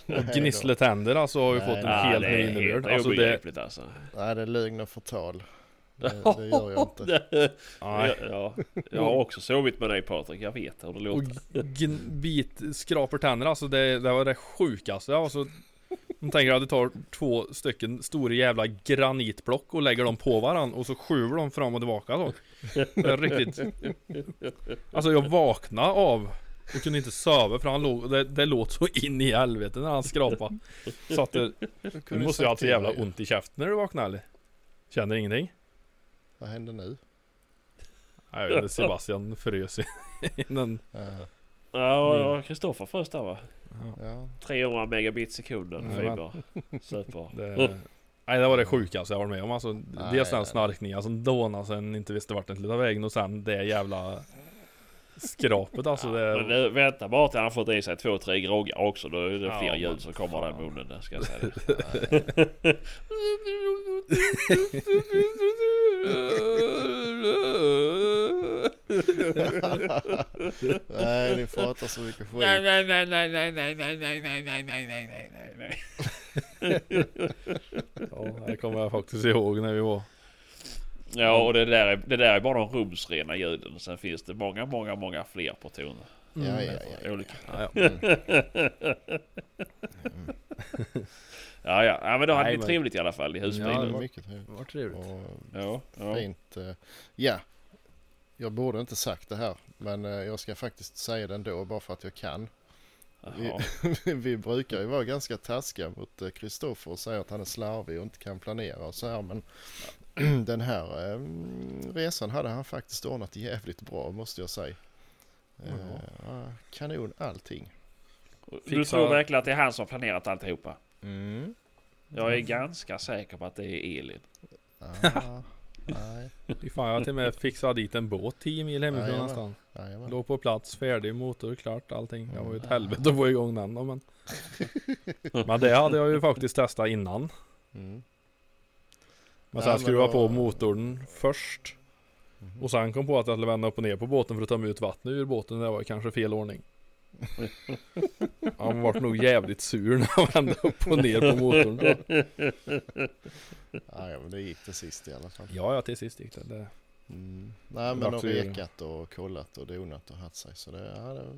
Nej. Gnissle tänder alltså har ju Nej, fått en nej. helt det ny är innebörd Alltså det, obegripligt alltså. Nej, det är lögn och förtal. Det, det gör jag inte. nej. Ja, ja, jag har också sovit med dig Patrik. Jag vet hur det Och låter. gn- bit skrapar tänder alltså det, det var det sjukaste. Alltså, man tänker att du tar två stycken stora jävla granitblock och lägger dem på varann och så skjuter de fram och tillbaka så. Det är riktigt. Alltså jag vaknade av och kunde inte sova för han låg, det, det låt så in i helvete när han skrapade. Så att det, du måste ju ha så jävla ont i käften när du vaknar eller? Känner ingenting? Vad händer nu? Nej, Jag vet inte, Sebastian frös innan. Ja, Ja, Kristoffer först där va? ja. 300 megabit sekunden Mm. fiber. Super. Det, nej det var det sjukaste jag varit med om alltså. Nej, Dels den snarkningen som dånade sen inte visste vart den skulle ta vägen och sen det jävla skrapet alltså. Men Det, nu, vänta bara till han har fått i sig två, tre groggar också. Då är det Ja, fler men ljud som kommer där i munnen. Där, ska jag säga. Nej, ni pratar så mycket skit. nej, nej, nej, nej, nej, nej, nej, nej, nej, nej, nej, nej, nej, nej, nej. ja, det kommer jag faktiskt ihåg när vi var. Ja, och det där, är, det där är bara de rumsrena ljuden. Sen finns det många, många, många fler på toner. Ja, ja, ja. ja. Olika. Ja, ja. Ja, ja. ja men då hade Nej, ni men- trevligt i alla fall i Ja, husbilen. det var- mycket trevligt. Det var trevligt. Och Ja, ja. fint. eh, Ja, jag borde inte sagt det här. Men eh, jag ska faktiskt säga det ändå bara för att jag kan. Vi, vi brukar ju vara ganska taskiga mot eh, Kristoffer och säga att han är slarvig och inte kan planera och så här. Men den här eh, resan hade han faktiskt ordnat jävligt bra måste jag säga. Eh, ja, kanon allting. Du tror verkligen att det är han som har planerat alltihopa? Mm. Jag är ganska säker på att det är Elin. Ah, nej, fan jag till och med fixat dit en båt 10 mil hemifrån Jajamän. nästan. jajamän. Låg på plats, färdig, motor, klart, allting. Det var ju ett helvete att få igång den då, men. Men det hade jag ju faktiskt testat innan. Mm. Men Ja, sen men skruva då- på motorn först. Mhm. Och sen kom på att jag skulle vända upp och ner på båten för att ta ut vattnet ur båten. Det var kanske fel ordning. Han vart nog jävligt sur när han vände upp och ner på motorn. Då. Ja, men det gick till sist i alla fall. Ja, ja till sist gick det. det. Mm. Nej, men de göra. rekat och kollat och donat och haft sig. Så det är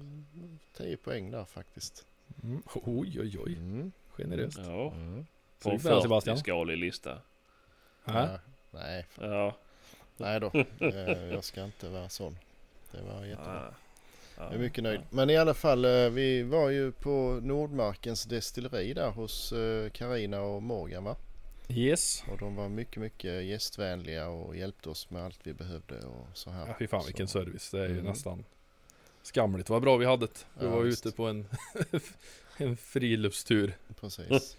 10 poäng där faktiskt. Mm. Oj, oj, oj. Mm. Generöst. Ja, Mm. på en för den, Sebastian. 40-skalig lista. Ja, nej, Ja. nej då. Eh, Jag ska inte vara sån. Det var jättebra. Ja. Ja. Jag är mycket nöjd. Men i alla fall, eh, vi var ju på Nordmarkens destilleri där hos Karina och Morgan va? Yes. Och de var mycket, mycket gästvänliga och hjälpte oss med allt vi behövde och så här. Ja, fy fan vilken så, service. Det är ju Mm. nästan. Skamligt vad bra vi hade det. Vi Ja, var visst. ute på en, en friluftstur. Precis.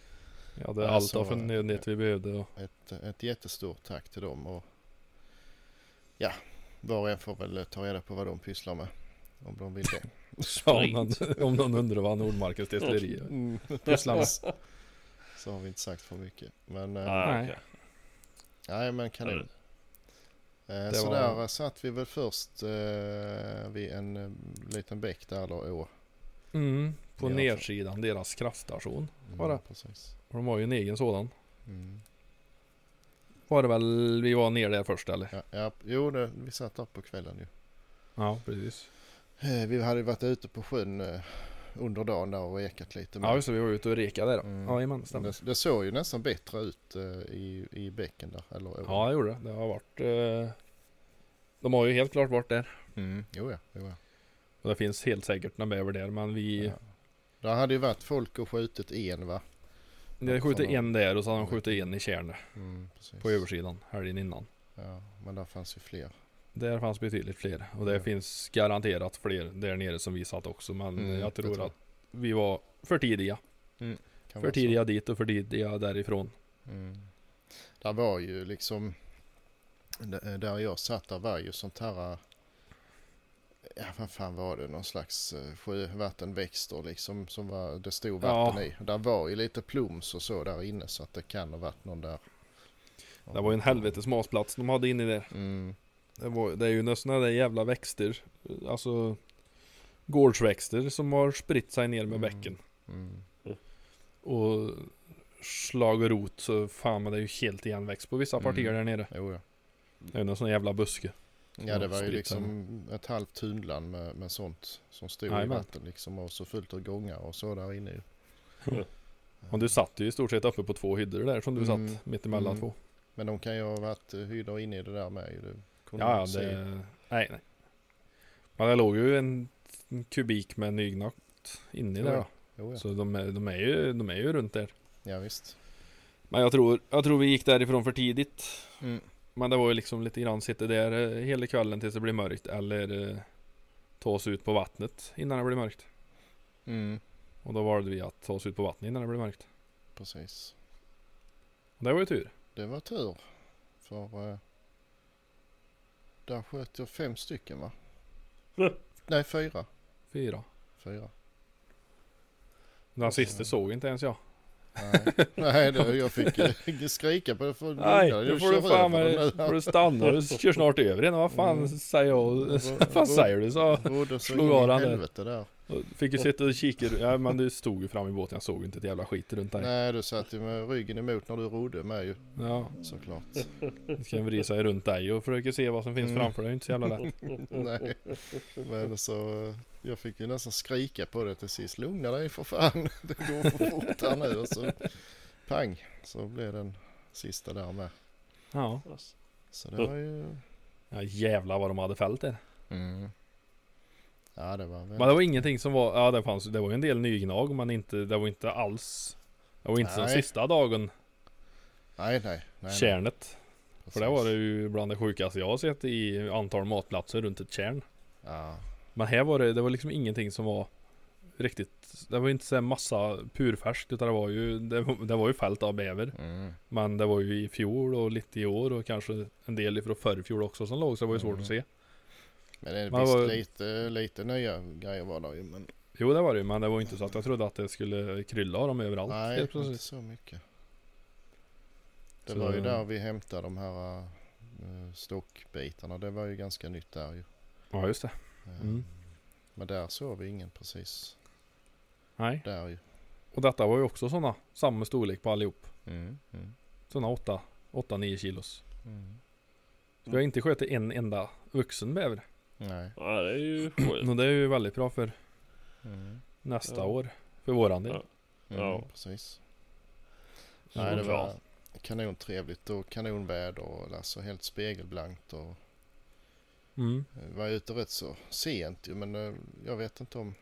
Vi hade Ja, allt av förnödenhet vi behövde. Och, Ett, ett jättestort tack till dem och ja, var och en får väl ta reda på vad de pysslar med. Om de vill det. ja, om, någon, om någon undrar vad Nordmarkens destilleri Mm. pysslar med. Så har vi inte sagt för mycket. Men eh, Ah, Nej. okej. nej men kanon. Eh, så var- där satt vi väl först eh, vid en eh, liten bäck där eller å. Mm, på fall. nedsidan, deras kraftstation. Var det? Mm, precis. Och de har ju en egen sådan. Mm. Var det väl, vi var ner där först eller? Ja, ja, jo, det, vi satt där på kvällen ju. Ja, precis. Eh, Vi hade varit ute på sjön eh, under dagen där och ekat lite. Ja, just det, vi var ute och rekade då. Mm. Jajamän, det, det såg ju nästan bättre ut eh, i, i bäcken där. Eller. Ja, det gjorde det. Det har varit... De har ju helt klart varit där. Mm, jo, ja, jo, ja. Och det finns helt säkert någon bäver där, men vi... ja. Där hade ju varit folk och skjutit en va? Det skjuter Från- en där och så har de skjutit en i Tjärnö. Mm. På översidan, helgen innan. Ja, men där fanns ju fler. Där fanns betydligt fler. Och det finns garanterat fler där nere som vi satt också. Men Mm, jag tror att vi var för tidiga. Kan För vara så. tidiga dit och för tidiga därifrån. Mm. Där var ju liksom, där jag satt där var ju sånt här, ja vad fan var det, någon slags eh, sjövattenväxter liksom som var, det stod vatten Ja. i. Där var ju lite plums och så där inne så att det kan ha varit någon där. Det var ju en helvetes masplats de hade inne där. Mm, Det, var, det är ju sådana där jävla växter. Alltså gårdsväxter som har spritt sig ner med Mm. bäcken. mm, Och slag och rot så fan men det är ju helt igenväxt på vissa partier Mm. där nere. jo ja. Det är någon sån jävla buske. Ja det var ju liksom ett halvt tunnland med, med sånt som stod i Jajamän. vatten liksom och så fullt av gångar och så där inne ju. Och du satt ju i stort sett uppe på två hyddor där som du Mm. satt mitt emellan Mm. två. Men de kan ju ha varit eh, hyddor inne i det där med ju. Det Ja, ja det... Nej, nej. Men det låg ju en kubik med nygnagt inne i ja. då. Jo, ja. Så de är, de, är ju, de är ju runt där. ja visst. Men jag tror, jag tror vi gick därifrån för tidigt. Mm. Men det var ju liksom lite grann sitta där eh, hela kvällen tills det blir mörkt eller eh, ta oss ut på vattnet innan det blir mörkt. Mm. Och då valde vi att ta oss ut på vattnet innan det blir mörkt. Precis. Och det var ju tur. Det var tur. För eh, där sköt jag fem stycken va? Nej fyra. Fyra. Fyra. Den sista såg inte ens jag. Nej, Nej det, jag fick skrika på det för Nej, nu får du fan med, får du stanna. Du kör snart över igen. Vad fan Mm. säger jag? Vad fan säger du? Så slog av den där. Fick ju sitta och kika. Ja men du stod ju fram i båten. Jag såg ju inte ett jävla skit runt dig. Nej du satt ju med ryggen emot när du rodde med ju Ja, såklart. det ska vrida sig runt dig och försöka se vad som finns Mm. framför dig. Det är inte så jävla lätt. Nej. Men så jag fick ju nästan skrika på det till sist. Lugna dig för fan. Det går för fort här nu. Och så pang så blev den sista där med. Ja. Så det var ju... ja jävlar vad de hade fällt där. Mm. Ja det var väl... Men det var ingenting som var, ja det fanns, det var ju en del nygnag men inte, det var inte alls Det var inte den Nej. sista dagen, Nej nej. nej, kärnet För det var det ju bland det sjukaste jag har sett i antal matplatser runt ett kärn Ja. Men här var det, det var liksom ingenting som var riktigt Det var inte så massa purfärskt utan det var ju Det, det var ju fält av bäver Mm. Men det var ju i fjol och lite i år och kanske en del ifrån förr fjol också som låg så det var ju svårt Mm. att se Men det visst var- lite, lite nya grejer var det ju. Men Jo det var det ju men det var inte så att jag trodde att det skulle krylla av dem överallt nej, inte så mycket. Det Så- var ju där vi hämtade de här uh, stockbitarna. Det var ju ganska nytt där ju. Ja just det Eh, Mm. Men där såg vi ingen precis. Nej Där ju. Och detta var ju också sådana, samma storlek på allihop. Mm. Mm. Sådana 8, 8-9 kilos. Mm. Så vi har inte skjutit en enda vuxen bäver. Nej. Ja, det är ju. Och det är ju väldigt bra för Mm. nästa Ja. år. För våran del. Ja. Mm, Ja. precis. Så Nej, det var kanontrevligt och kanonväder och alltså helt spegelblankt och Mm. vi var ute rätt så sent ju men eh, jag vet inte om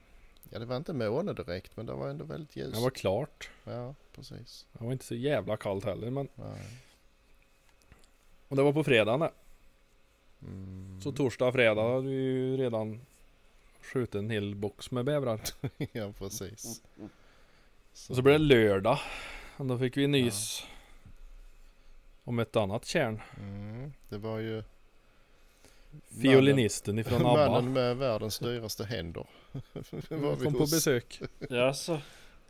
Ja det var inte måne direkt men det var ändå väldigt ljust. Det var klart. Ja precis. Det var inte så jävla kallt heller men. Nej. Och det var på fredagen. Mm. Så torsdag, fredag hade vi ju redan skjutit en hel box med bävrar. ja, precis. Och så blev det lördag. Och då fick vi nys om ett annat kärn. Mm, det var ju Fiolinisten ifrån ABBA. mannen med världens dyraste händer. Var vi Kom på besök Jaså?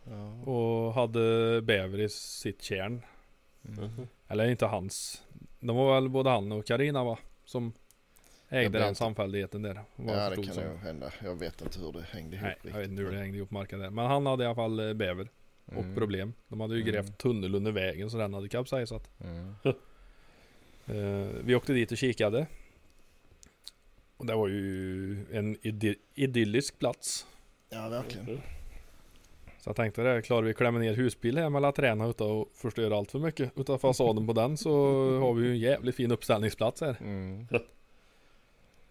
Ja. och hade bäver i sitt kärn. Mm. Eller inte hans. De var väl både han och Karina va? Som ägde den inte. samfälligheten där. ja, det kan som. nog hända. Jag vet inte hur det hängde ihop Nej, jag vet inte hur det men- hängde ihop marken där. Men han hade i alla fall eh, bäver och Mm. problem. De hade ju Mm. grävt tunnel under vägen så den hade kapsejsat. Mm. Eh, vi åkte dit och kikade. Och det var ju en idy- idyllisk plats. Ja, verkligen. Så jag tänkte det, klarar vi klämma ner husbil här med laträna utan att förstöra allt för mycket utav fasaden på den så har vi ju en jävligt fin uppställningsplats här. Mm.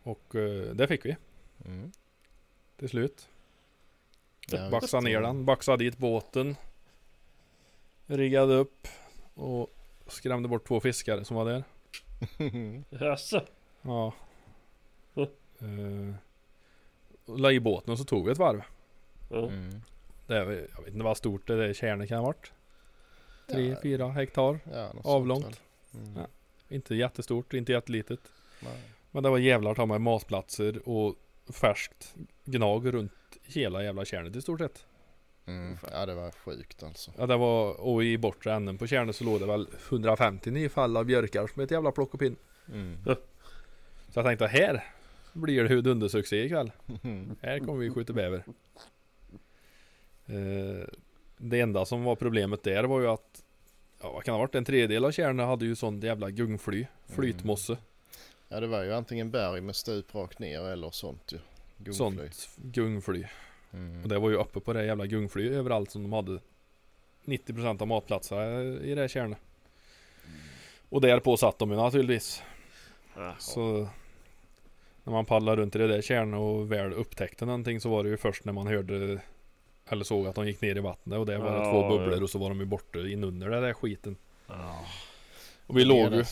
Och eh, det fick vi Mm. till slut. Ja, visst. ner den, baxade dit båten. Riggade upp och skrämde bort två fiskare som var där. Jaså? Ja. Uh, la i båten och så tog vi ett varv. Mm. Det är, jag vet inte vad stort det där kärnet kan ha varit. Tre, Ja. fyra hektar. Ja, Avlångt. Mm. Ja. Inte jättestort, inte jättelitet. Nej. Men det var jävlar ta mig matplatser och färskt gnag runt hela jävla kärnet i stort sett. Mm. Ja, det var sjukt alltså. Ja det var, och i bortre änden på kärnet så låg det väl 150 nyfall av björkar som ett jävla plock och pinn. Mm. Så jag tänkte här blir det dundersuccé ikväll. Mm. Här kommer vi skjuta bäver. Eh, det enda som var problemet där var ju att Ja vad kan det ha varit? En tredjedel av kärnen hade ju sånt jävla gungfly. Flytmosse. Ja, det var ju antingen berg med stup rakt ner eller sånt ju. Gungfly. Sånt gungfly. Mm. Och det var ju uppe på det jävla gungfly överallt som de hade 90% av matplatserna i det kärnet. Och där på satt de ju naturligtvis. Jaha. Så när man paddlade runt i det där kärnet och väl upptäckte någonting så var det ju först när man hörde eller såg att de gick ner i vattnet och det var det Ja, två ja. bubblor och så var de ju borta inunder det där skiten. Ja. Och vi den låg ju...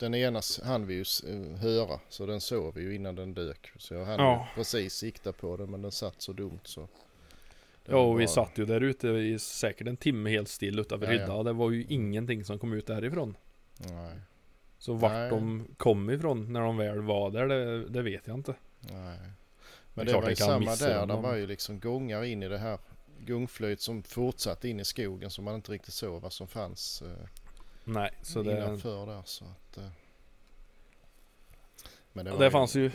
Den ena hann vi ju eh, höra så den såg vi ju innan den dök. Så jag hann Ja. precis sikta på den men den satt så dumt så. det Ja och vi bara- satt ju där ute i säkert en timme helt still utanför Ja, ja. hydda och det var ju ingenting som kom ut därifrån. Nej, Så vart Nej. de kom ifrån när de väl var där det, det vet jag inte. nej. Det Men det, klart var ju den samma där. den Det var ju liksom gångar in i det här gungflyt som fortsatte in i skogen så man inte riktigt såg vad som fanns eh, Nej så det, innanför där. Så att, eh. Men det, det, ju, fanns ju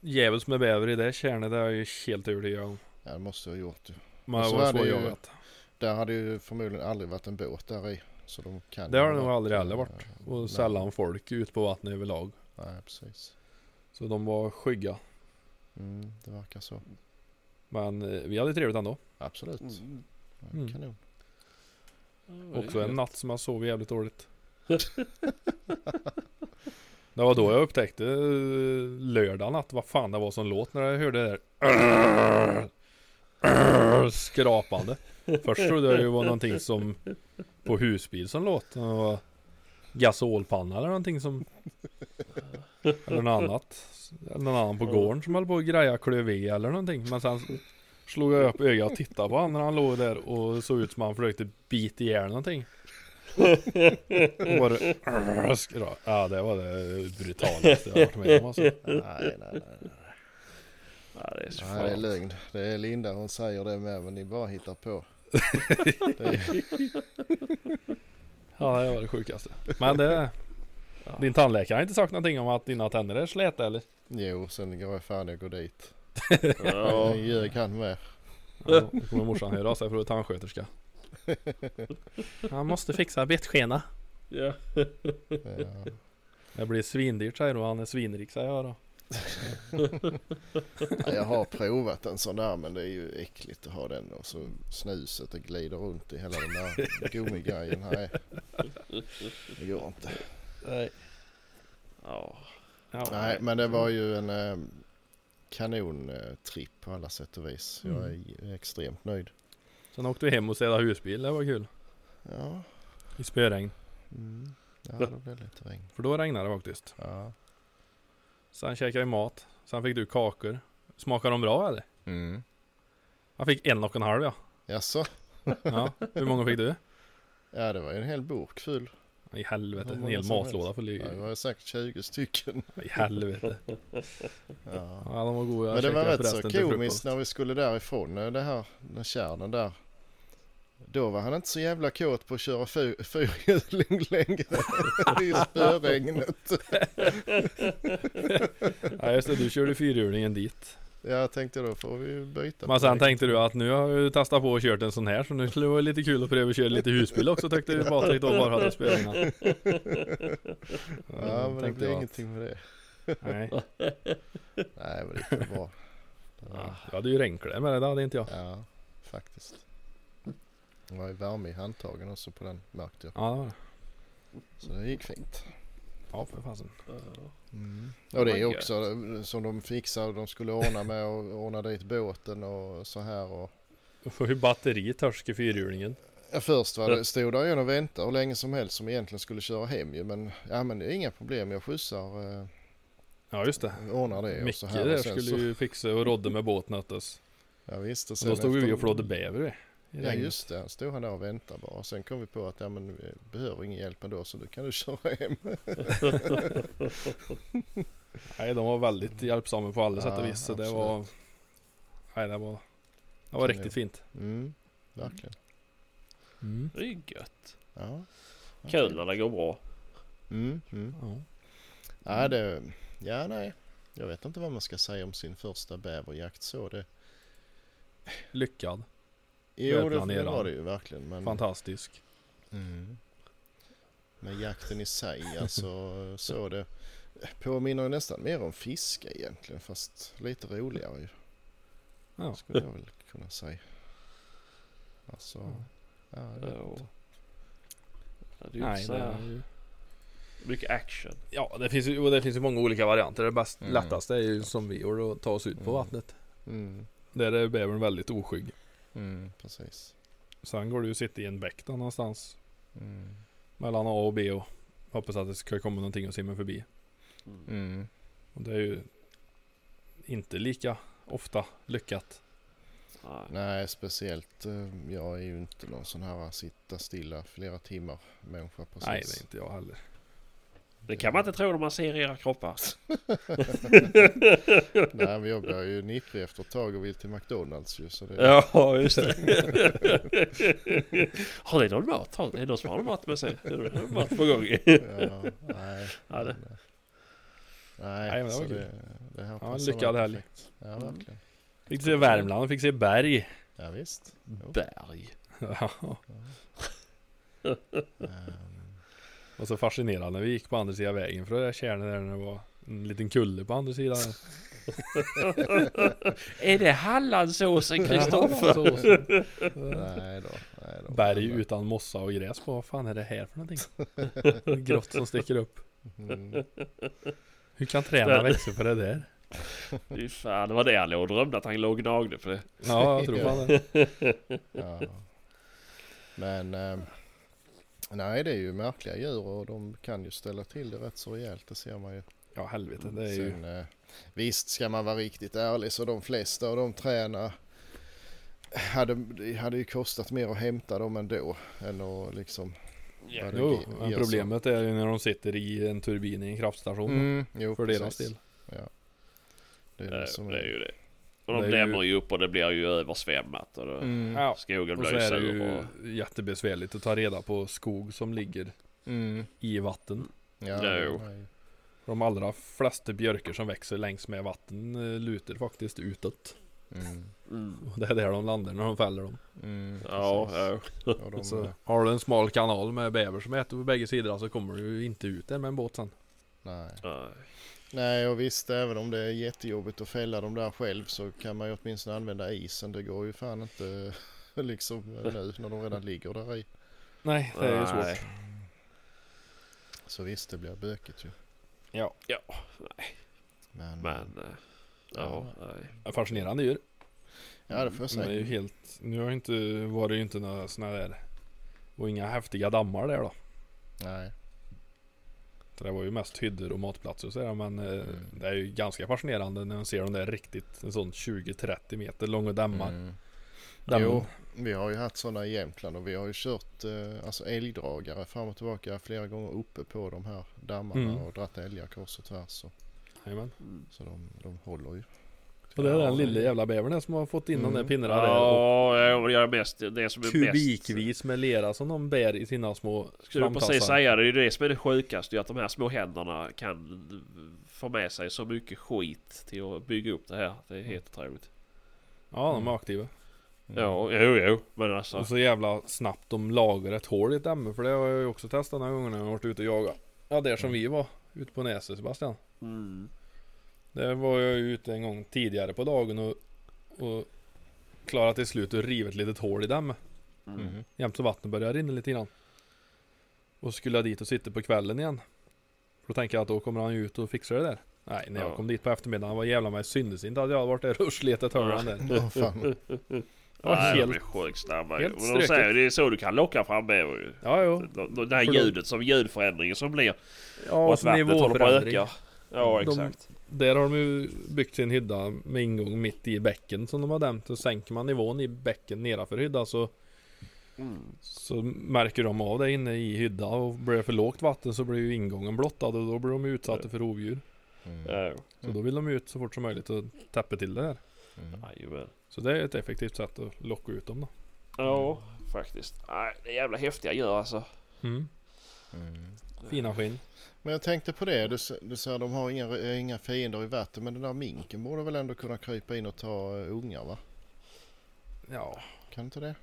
djävulskt med bäver i det kärnet det är jag ju helt övertygad om. Ja det måste jag ha gjort ju. Men det var så det jagat. Där hade ju förmodligen aldrig varit en båt där i. Så de kan Det har det nog aldrig heller eh, varit. Och nej. sällan folk ut på vattnet överlag. Nej precis. Så de var skygga. Mm, det verkar så. Men eh, vi hade trevligt ändå. Absolut. Mm. Ja, Mm. Kanon. Också en natt som jag sov jävligt dåligt. det var då jag upptäckte eh, lördag natt vad fan det var som låt när jag hörde det där skrapande. Först trodde jag det var någonting som på husbil som låt. Gasolpanna eller någonting som eller något annat. Eller någon annan på gården som höll på att greja klöv eller någonting. Men sen slog jag upp ögat och tittade på honom när han låg där och såg ut som han försökte bita ihjäl någonting. Och var det skra- Ja det var det brutalaste jag varit med om alltså. Nej, nej, nej. nej. Ja, det är så Nej, det är lögn. Det är Linda hon säger det med men ni bara hittar på. Ja det var det sjukaste. Men det Din tandläkare har inte sagt någonting om att dina tänder är släta eller? jo, sen går jag fan jag går dit. Ja. Ljög han med. Ja, då kommer morsan höra av sig för att tandsköterska. Han måste fixa bettskena. Ja. Ja. Det blir svindyrt säger du och han är svinrik säger jag då. Ja, Jag har provat en sån där men det är ju äckligt att ha den och så snuset det glider runt i hela den där gummigrejen. Nej, det går inte. Nej. Ja. Nej, men det var ju en eh, kanontripp på alla sätt och vis. Jag är extremt nöjd. Sen åkte vi hem och städade husbil, det var kul. Ja, I spöregn. mm. ja det blev lite regn. För då regnade det faktiskt. Ja. Sen käkade vi mat. Sen fick du kakor. Smakar de bra eller? Mm. Jag fick en och en halv ja. Jaså? ja. Hur många fick du? Ja, det var ju en hel burk full. I helvete, en hel matlåda full Ja, det var säkert 20 stycken. I helvete. Ja. Ja de var goda. Men det var rätt så komiskt när vi skulle därifrån, eh, det här, den kärnen där. Då var han inte så jävla kåt på att köra fyr- fyrhjuling längre i spöregnet. Ja just det, du körde fyrhjulingen dit. Jag tänkte då får vi byta. Men sen tänkte du att nu har ju testat på och kört en sån här så nu skulle det vara lite kul att pröva att köra lite husbil också tyckte du Patrik då bara hade spöregnet. Ja men det jag ingenting med det. Nej. Nej men det gick bra. Det var- Ja, jag hade ju regnkläder med det, det hade inte jag. Ja, faktiskt. Det var ju värme i handtagen också på den märkte jag. Ja, det var det. Så det gick fint. Ja för fasen. Och det är vad också som de fixade. De skulle ordna med och ordna dit båten och så här. Och... Du får ju batteri törs i fyrhjulingen. Ja, först var det, stod där en och väntade hur länge som helst som egentligen skulle köra hem ju. Men ja men det är inga problem. Jag skjutsar, eh, Ja just det. ordnar det. och Micke så här. där Och skulle så, ju fixa och rodda med båtnöttes. ja, visst, och Och sen då stod vi efter- och flådde bäver Ja just det, stod han där och väntade bara. Sen kom vi på att ja, men vi behöver ingen hjälp ändå så då kan du köra hem. Nej de var väldigt hjälpsamma på alla sätt och vis. Så det var... Nej det var... Det var riktigt fint. Mm, verkligen. Mm. Det är ju gött. Ja. Kul när det går bra. Mm, mm. Ja. Ja, det, ja, nej. Jag vet inte vad man ska säga om sin första bäverjakt så. Det, Lyckad. Jo, det, det var det ju verkligen. Men, Fantastisk. mm. Men jakten i sig, alltså så det påminner ju nästan mer om fiske egentligen. Fast lite roligare ju. Ja. Skulle jag väl kunna säga. Alltså, vet Ja. inte. Ja, Det är Nej, det är ju... mycket action. Ja, det finns ju, och det finns ju många olika varianter. Det bäst, Mm. lättaste är ju som vi gjorde att ta oss ut på Mm. vattnet. Mm, Där är bävern väldigt oskygg. Mm, precis. Sen går det ju att sitta i en bäck då någonstans. Mm, Mellan A och B och hoppas att det ska komma någonting och simma förbi. Mm. mm. Och det är ju inte lika ofta lyckat. Nej. Nej, speciellt. eh, Jag är ju inte någon sån här sitta stilla flera timmar människa precis. Nej, det är inte jag heller. Det kan man inte tro när man ser era kroppar. Nej, men jag blir ju nipprig efter ett tag och vill till McDonalds ju. Så det... Ja, just det. har ni någon mat? Har- Är det någon som har någon mat med sig? Är det någon mat på gång? Ja, nej. Ja, det- Nej, Nej, men det så var kul. det, det här Ja, lyckad helg. Ja, verkligen. Fick se Värmland, fick se berg. Ja, visst. Jo. Berg. Ja, Ehm, och så fascinerande när vi gick på andra sidan vägen för det där kärnet där när det var en liten kulle på andra sidan. Är det Hallandsåsen Kristoffer? Nej då. Nej då. Berg utan mossa och gräs på. Vad fan är det här för någonting? Grått som sticker upp. Mm, Hur kan träna växa på det där? Fy fan, det var det han låg och drömde att han låg och gnagde på det. Ja, jag tror fan det. ja. Men ehm, nej, det är ju märkliga djur och de kan ju ställa till det rätt så rejält. Det ser man ju. Ja, helvete. Det är ju... Sen, eh, visst ska man vara riktigt ärlig så de flesta av de tränar hade, det hade ju kostat mer att hämta dem ändå än att liksom Ja. Ja, Jo, men problemet är ju när de sitter i en turbin i en kraftstation. Mm, jo, För deras precis. del. Det är Det, det som det är ju det. Och de ju- dämmer ju upp och det blir ju översvämmat och då, Mm, skogen och så blir ju är det sur. ju Och, jättebesvärligt att ta reda på skog som ligger mm, i vatten. ja, Jo. De allra flesta björkar som växer längs med vatten eh, lutar faktiskt utåt. Mm, mm. Och det är där de landar när de fäller dem. mm, Ja, ja. Och de, Så har du en smal kanal med bäver som äter på bägge sidor så kommer du ju inte ut där med en båt sen. nej. Nej. Nej, och visst även om det är jättejobbigt att fälla dem där själv så kan man ju åtminstone använda isen. Det går ju fan inte liksom nu när de redan ligger där i. Nej, det är ju Nej. svårt. Så visst, det blir bökigt ju. Ja, Ja, Men, men... eh, Ja, nej. fascinerande djur. ja, det får jag Men det är ju säga. helt, nu har inte, var det ju inte några såna där och inga häftiga dammar där då. Nej. Det var ju mest hyddor och matplatser och sådär men eh, det är ju ganska fascinerande när man ser de där riktigt en sån 20-30 meter långa dammar. Mm. Dammen. Jo, vi har ju haft sådana i Jämtland och vi har ju kört eh, alltså älgdragare fram och tillbaka flera gånger uppe på de här dammarna Mm. och dratt älgar kors och tvärs. Så, Jajamän. så de, de håller ju. Och det är den lilla jävla bävern som har fått in de där Mm. pinnarna Ja, ja, det är mest det som är kubikvis med lera som de bär i sina små Skulle precis säga det. Det är det som är det sjukaste. Att de här små händerna kan få med sig så mycket skit till att bygga upp det här. Det är helt otroligt. Ja, de är aktiva. Ja, jo, jo. Men alltså. Och så jävla snabbt de lagar ett hål i ett ämne. För det har jag ju också testat några gånger när jag har varit ute och jagat. Ja, där som vi var. Ute på Näset Sebastian. Mm. Där var jag ju ute en gång tidigare på dagen och, och klarade till slut att riva ett litet hål i dammen. Mm. Jämt så vattnet började rinna lite grann. Och skulle jag dit och sitta på kvällen igen. För då tänker jag att då kommer han ju ut och fixar det där. Nej, när jag Ja. kom dit på eftermiddagen var jävla mig syndes inte att jag hade varit där och sletat hörnan där. Ja, fan. var Nej, de helt- är sjukt snabba. helt Men de säger det är så du kan locka fram bäver ju. Ja, jo. Det- Det här de- ljudet som ljudförändringen som blir. Ja, och att så vattnet håller på att öka. Ja, De- exakt. Där har de ju byggt sin hydda med ingång mitt i bäcken som de har dämt. Och sänker man nivån i bäcken nedanför hyddan så, Mm. så märker de av det inne i hydda. Och blir det för lågt vatten så blir ju ingången blottad och då blir de utsatta för rovdjur. Mm. Så då vill de ut så fort som möjligt och täppa till det här. Mm. Så det är ett effektivt sätt att locka ut dem då. Ja, faktiskt. Nej, det är jävla häftiga djur alltså. Mm. Mm. Fina skinn. Men jag tänkte på det, du, du sa att de har inga, eh, inga fiender i vatten men den där minken borde väl ändå kunna krypa in och ta eh, ungar va? Ja, Kan inte det?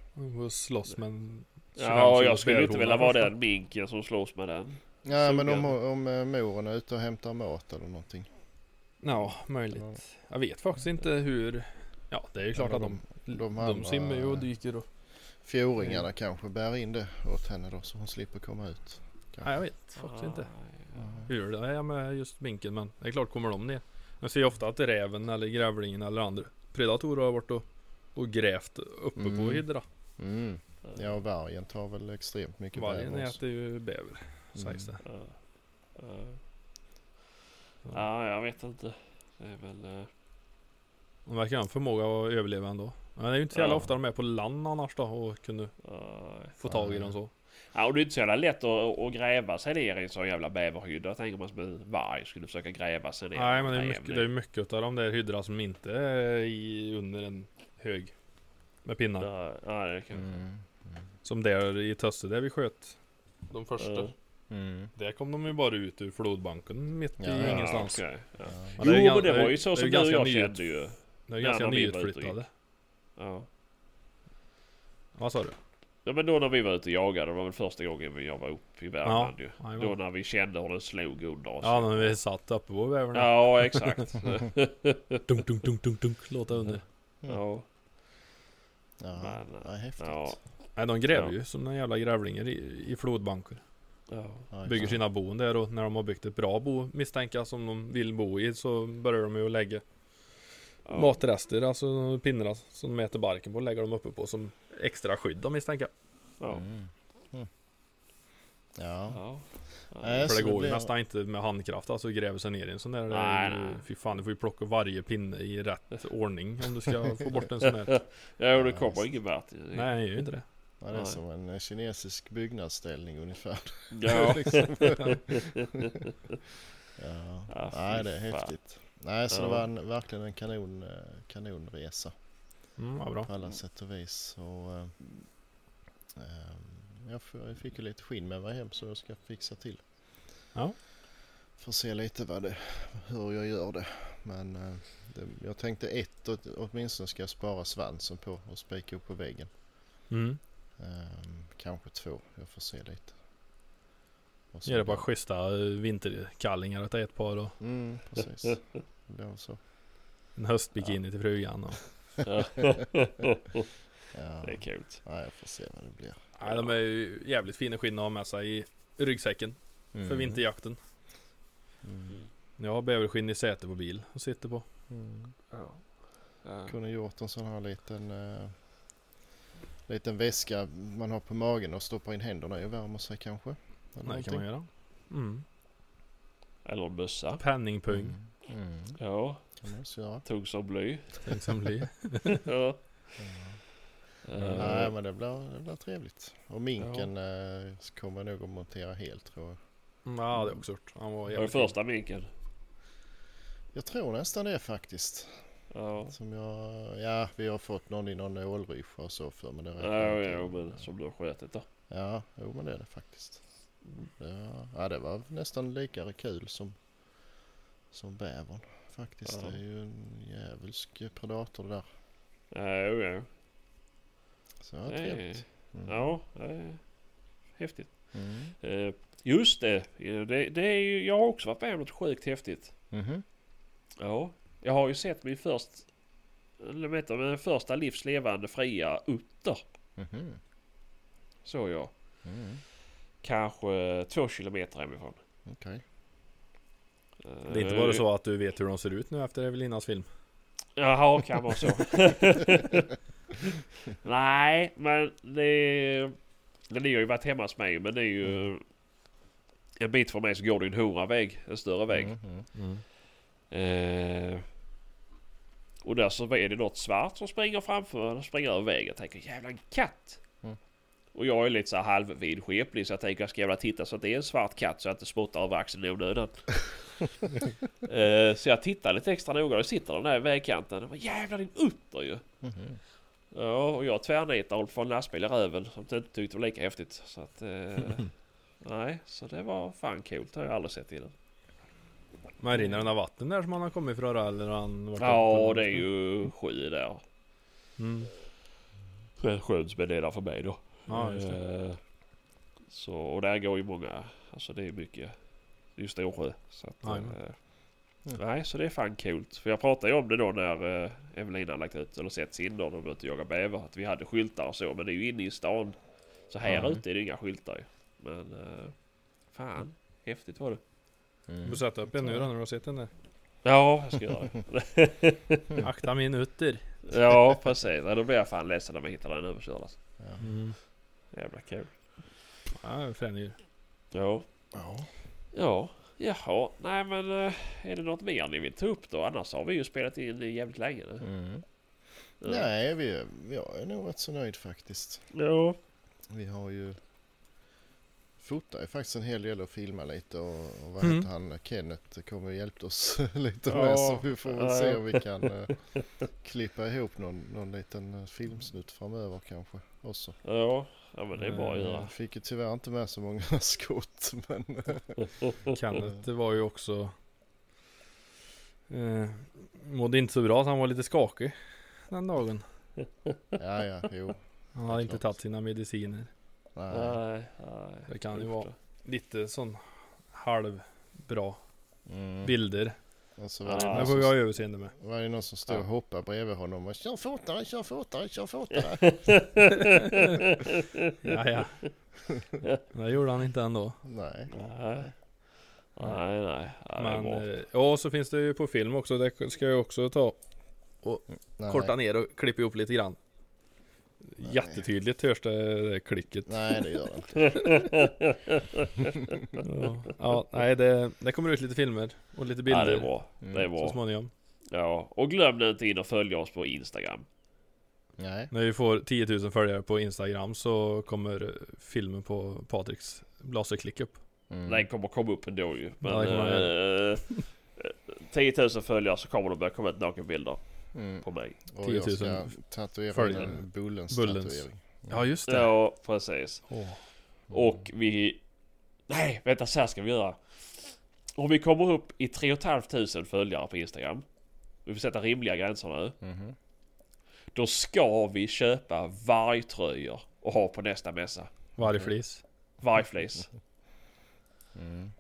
och slåss med en 25 Ja, jag skulle inte vilja vara den minken som slåss med den. Ja men om, om eh, moren är ute och hämtar mat eller någonting. Ja, möjligt. Jag vet faktiskt inte hur. Ja, det är ju klart Ja, att de, de de, simmar ju och dyker och. Fjorringarna kanske bär in det åt henne då så hon slipper komma ut. Nej, jag vet faktiskt inte Ja, hur det är med just minken. Men det är klart kommer de ner. Jag ser ju ofta att räven eller grävlingen eller andra predatorer har varit och, och grävt uppe Mm. på hydra. Mm. Ja och vargen tar väl extremt mycket Vargen bäver också. äter ju bäver. Sägs det. Ja. Ja. Ja, jag vet inte. Det är väl... eh, De verkar ha en förmåga att överleva ändå. Men det är ju inte så jävla Ja. ofta de är på land annars då och kunde ja. få tag i dem så. Ja, och det är inte så jävla lätt att, att gräva sig ner i en sån jävla bäverhydda. Tänker man som en varg skulle försöka gräva sig ner. Nej men det är, mycket, det är mycket av de där hyddorna som inte är i, under en hög med pinnar. Ja, ja, det kan... Mm. Som där i Tösse där vi sköt de första. Ja. Mm. Där kom de ju bara ut ur flodbanken mitt Ja, i ja, ingenstans. okej, ja. Men Jo, det är ju men det var ju så det är som du och ganska jag nyut- kände ju. Det är ganska nyutflyttade. Ja. Vad sa du? Ja, men då när vi var ute och jagade. Det var väl första gången vi- jag var uppe i Värmland ju. jajamän. Då när vi kände hur den slog under oss. Ja när vi satt uppe på bävrarna. Ja, exakt. Dunk, dunk, dunk, dunk, dunk, låta under. ja. Ja, Men, ja, häftigt. Ja. Nej de gräver Ja. ju som några jävla grävlingar i, i flodbanker. Ja. Ja, Bygger sina boen där och när de har byggt ett bra bo misstänka som de vill bo i så börjar de ju att lägga Ja. matrester, alltså pinnar som de äter barken på lägger de uppe på som extra skydd de misstänka. Ja. Mm. Mm. Ja. Ja. Nej, För så det går ju nästan inte med handkraft alltså gräva sig ner i en sån där. det Nej, nej. Fy fan du får ju plocka varje pinne i rätt ordning om du ska få bort en sån där. Ja, och det kommer ingen vart. Nej det är ju inte det. Ja, det är Nej. som en eh, kinesisk byggnadsställning ungefär. Ja. Ja. Ja, fy Nej, det är fan. häftigt. Nej, så Ja. det var en, verkligen en kanon, eh, kanonresa Mm, vad bra. på alla sätt och vis. Och, eh, eh, jag, fick ju lite skinn med mig hem så jag ska fixa till. Ja. Får se lite vad det, hur jag gör det. Men eh, det, jag tänkte ett åt- åtminstone ska jag spara svansen på och spika upp på väggen. Mm. Ehm, kanske två, jag får se lite. Och så Ge det bara schyssta eh, vinterkallingar att ett par och Mm, precis. Det väl så. en höstbikini till frugan. Och... Ja. Ja. Det är kul. ja, jag får se vad det blir. Nej, de är ju jävligt fina skinn att ha med sig i ryggsäcken för Mm. vinterjakten. Mm. Jag har bäverskinn i säte på bil och sitter på. Mm. Ja. Ja. Kunde gjort en sån här liten, uh, liten väska man har på magen och stoppar in händerna i och värmer sig kanske. Eller Det kan man någonting. göra. Mm. Eller en mössa. Penningpung. Mm. Ja, kan man också göra. tung som bly. Tänk som blir. ja. Nej Eh, men det blir, det blir trevligt. Och minken eh, kommer jag nog att montera helt tror jag. Ja det jag också gjort. Han var var det första minken? Jag tror nästan det faktiskt. Ja. Som jag, ja vi har fått någon i någon ålryscha och så för men det Ja, räknar inte. ja, men som du har skjutit då. Ja, jo men det är det faktiskt. Ja, ja det var nästan lika kul som, som bävern faktiskt. Ja. Det är ju en djävulsk predator det där. Ja, jo, ja. Så ja, Det trevligt. Mm. Ja, det är häftigt. Mm. Eh, just det. det, det är ju, jag har också varit med om något sjukt häftigt. Mhm. Ja. Jag har ju sett min först, vet min första livslevande fria utter. Mhm. Så jag. Mm. Kanske två kilometer hemifrån. Okej. Eh, Det är inte bara så att du vet hur de ser ut nu efter Evelinas film. Jaha, kan vara så. Nej, men det... Det ligger ju varit hemma hos mig, men det är ju... En bit från mig så går det en hora väg, en större väg. Mhm. Eh, och där så är det något svart som springer framför, springer över vägen. Jag tänker jävla en katt. Mm. Och jag är lite så halvvidskeplig så jag tänker jag ska jävla titta så att det är en svart katt så jag inte spottar över axeln i onödan. eh, så jag tittar lite extra noga och sitter den där i vägkanten. Och bara, jävlar din utter ju! Mhm. Ja, och jag tvärnitar och får en lastbil i röven som inte tyckte var lika häftigt. Så att... Eh, nej, så det var fan coolt. Det har jag aldrig sett innan. Men rinner den av vatten där som han har kommit ifrån eller han Ja, det är ju sju där. Mm. Sjön som är nedanför för mig då. Ja, just det. Eh, Så, och där går ju många, alltså det är mycket, det är ju Storsjö. Så att, Jajamän. eh, Mm. Nej, så det är fan coolt. För jag pratade ju om det då när eh, Evelina lagt ut, eller sett sin då, de ute och jagar bäver. Att vi hade skyltar och så, men det är ju inne i stan. Så här Ja. ute är det inga skyltar ju. Men eh, fan, häftigt var det. Du Mm. får sätta upp en nu då när du har sett den där. Ja, jag ska göra det. Akta min utter. ja, precis. Ja, då blir jag fan ledsen när man hittar den överkörd alltså. Ja. Mm. Jävla kul. Ja, fränjer. Ja. Ja. Ja, jaha. Nej men eh, är det något mer ni vill ta upp då? Annars har vi ju spelat in jävligt länge nu. Mm. Ja. Nej, vi, jag är nog rätt så nöjd faktiskt. Ja. Vi har ju fotat ju faktiskt en hel del och filmat lite och, och vad Mm. heter han, Kenneth kommer och hjälpt oss lite Ja, med så vi får väl se om vi kan eh, klippa ihop någon, någon liten eh, filmsnutt framöver kanske också. Ja, ja men det är bara att Eh, göra. Fick ju tyvärr inte med så många skott men Kenneth det var ju också eh, Mådde inte så bra så han var lite skakig Den dagen ja ja jo. Han hade inte tagit sina mediciner Nej. Nej, nej. Det kan ju vara lite sån halvbra Mm. bilder Och så var det, Ja, Det någon får vi som, ha överseende med var det någon som stod och Ja. hoppade bredvid honom och kör fortare, kör fortare, kör fortare. Ja ja Det gjorde han inte ändå Nej. Nej, nej, nej. Är Men eh, ja så finns det ju på film också Det ska jag också ta Nej. Korta ner och klippa ihop lite grann Jättetydligt hörs det, det klicket Nej det gör det inte. ja. ja, nej det, det kommer ut lite filmer och lite bilder Ja, det är bra. Mm. Det är så bra. småningom Ja, och glöm nu inte in och följa oss på Instagram. Nej. När vi får 10 000 följare på Instagram så kommer filmen på Patriks laserklick upp. Mm. Den kommer komma upp ändå ju. Men Ja, eh, 10 000 följare så kommer det börja komma ut nakenbilder Mm. på mig. Och 10 000 jag ska tatuera följare. en Bullens, Bullens. tatuering. Ja just det. Ja, precis. Åh. Och vi... Nej, vänta så här ska vi göra. Om vi kommer upp i 3 500 följare på Instagram. Vi får sätta rimliga gränser nu. Mhm. Då ska vi köpa vargtröjor och ha på nästa mässa. Vargflis. Vargflis. Mm.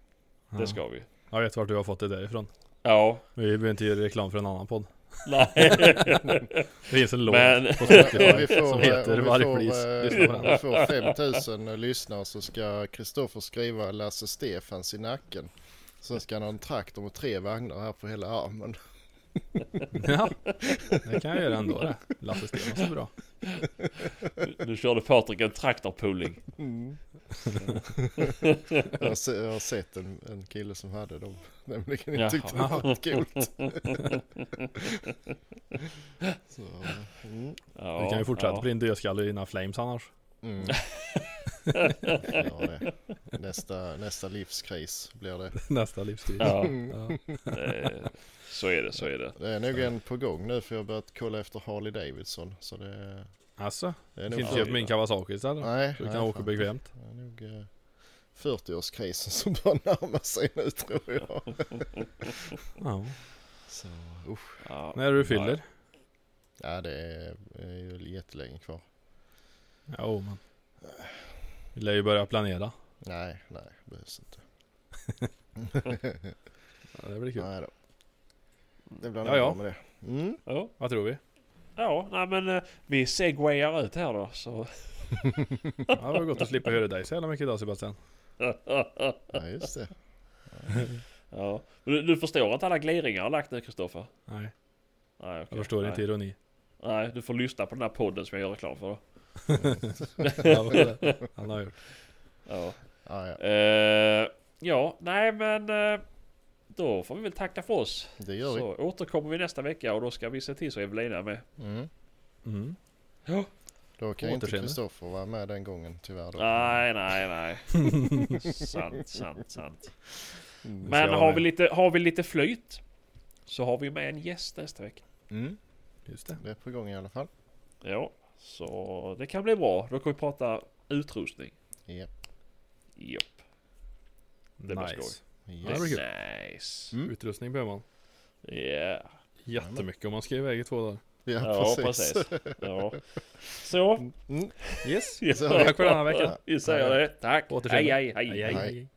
Det ska vi. Jag vet vart du har fått det därifrån. Ja. Vi behöver inte göra reklam för en annan podd. Nej. Det finns en låt Men- på Om Spotify vi får, som eh, heter om vi Vargflis. får, eh, på om den. vi får 5000 lyssnare så ska Kristoffer skriva Lasse Stefans i nacken. Sen ska han ha en traktor med tre vagnar här på hela armen. Ja, det kan jag göra ändå det. Lasse Stefan så bra. Nu körde Patrik en traktorpulling. Mm. Jag har, se, jag har sett en, en kille som hade dem. Nämligen jag tyckte det var coolt. Så, mm, Ja, Vi kan ju fortsätta ja. på din dödskalle i dina flames annars. Mm. Ja. Nästa, nästa livskris blir det. Nästa livskris. Ja, Ja. så är det, så är det. Det är nog en på gång nu för jag har börjat kolla efter Harley Davidson. Så det, Alltså, det är nog... kan inte Ja. köpa min Kawasaki istället? Nej, du nej, kan åka fan. bekvämt. Det är nog eh, 40-årskrisen som börjar närma sig nu tror jag. Ja. Så, usch. Ja. När du fyller? Ja, det är, är ju jättelänge kvar. Ja, men. Vi lär ju börja planera. Nej, nej, behövs inte. Ja, det blir kul. Nej då. Det blir Ja, ja. med det. Mm. Ja, Vad tror vi? ja nej, men eh, vi segwayar ut här då. Så. Ja, det var gott att slippa höra dig så jävla mycket idag Sebastian. Ja, just det. ja. Men Du, du förstår att alla gliringar har lagt nu Kristoffer? Nej, Nej, okej. jag förstår Nej. inte ironi. Nej, du får lyssna på den här podden som jag gör reklam för Han har gjort. Ja. Ja, ja. Eh, ja, nej men eh, då får vi väl tacka för oss. Det gör vi. Så återkommer vi nästa vecka och då ska vi se till så Evelina är med. Mm. Mm. Ja. Då kan inte. Kristoffer vara med den gången tyvärr. Då. Nej, nej, nej. sant, sant, sant. Mm. Men har med. vi, lite, har vi lite flyt så har vi med en gäst nästa vecka. Mm. Just det. Det är på gång i alla fall. Ja, så det kan bli bra. Då kan vi prata utrustning. Japp. Japp. Det blir skoj. nice. Yes. det blir kul. Nice. Mm. Utrustning behöver man. Yeah. Jättemycket om man ska iväg i två dagar. Ja, Ja, precis. precis. Ja. Så. Mm. Yes. Ja. Tack för denna vecka. Vi säger det. Tack. Återseende. Hej, hej. hej, Hej. hej.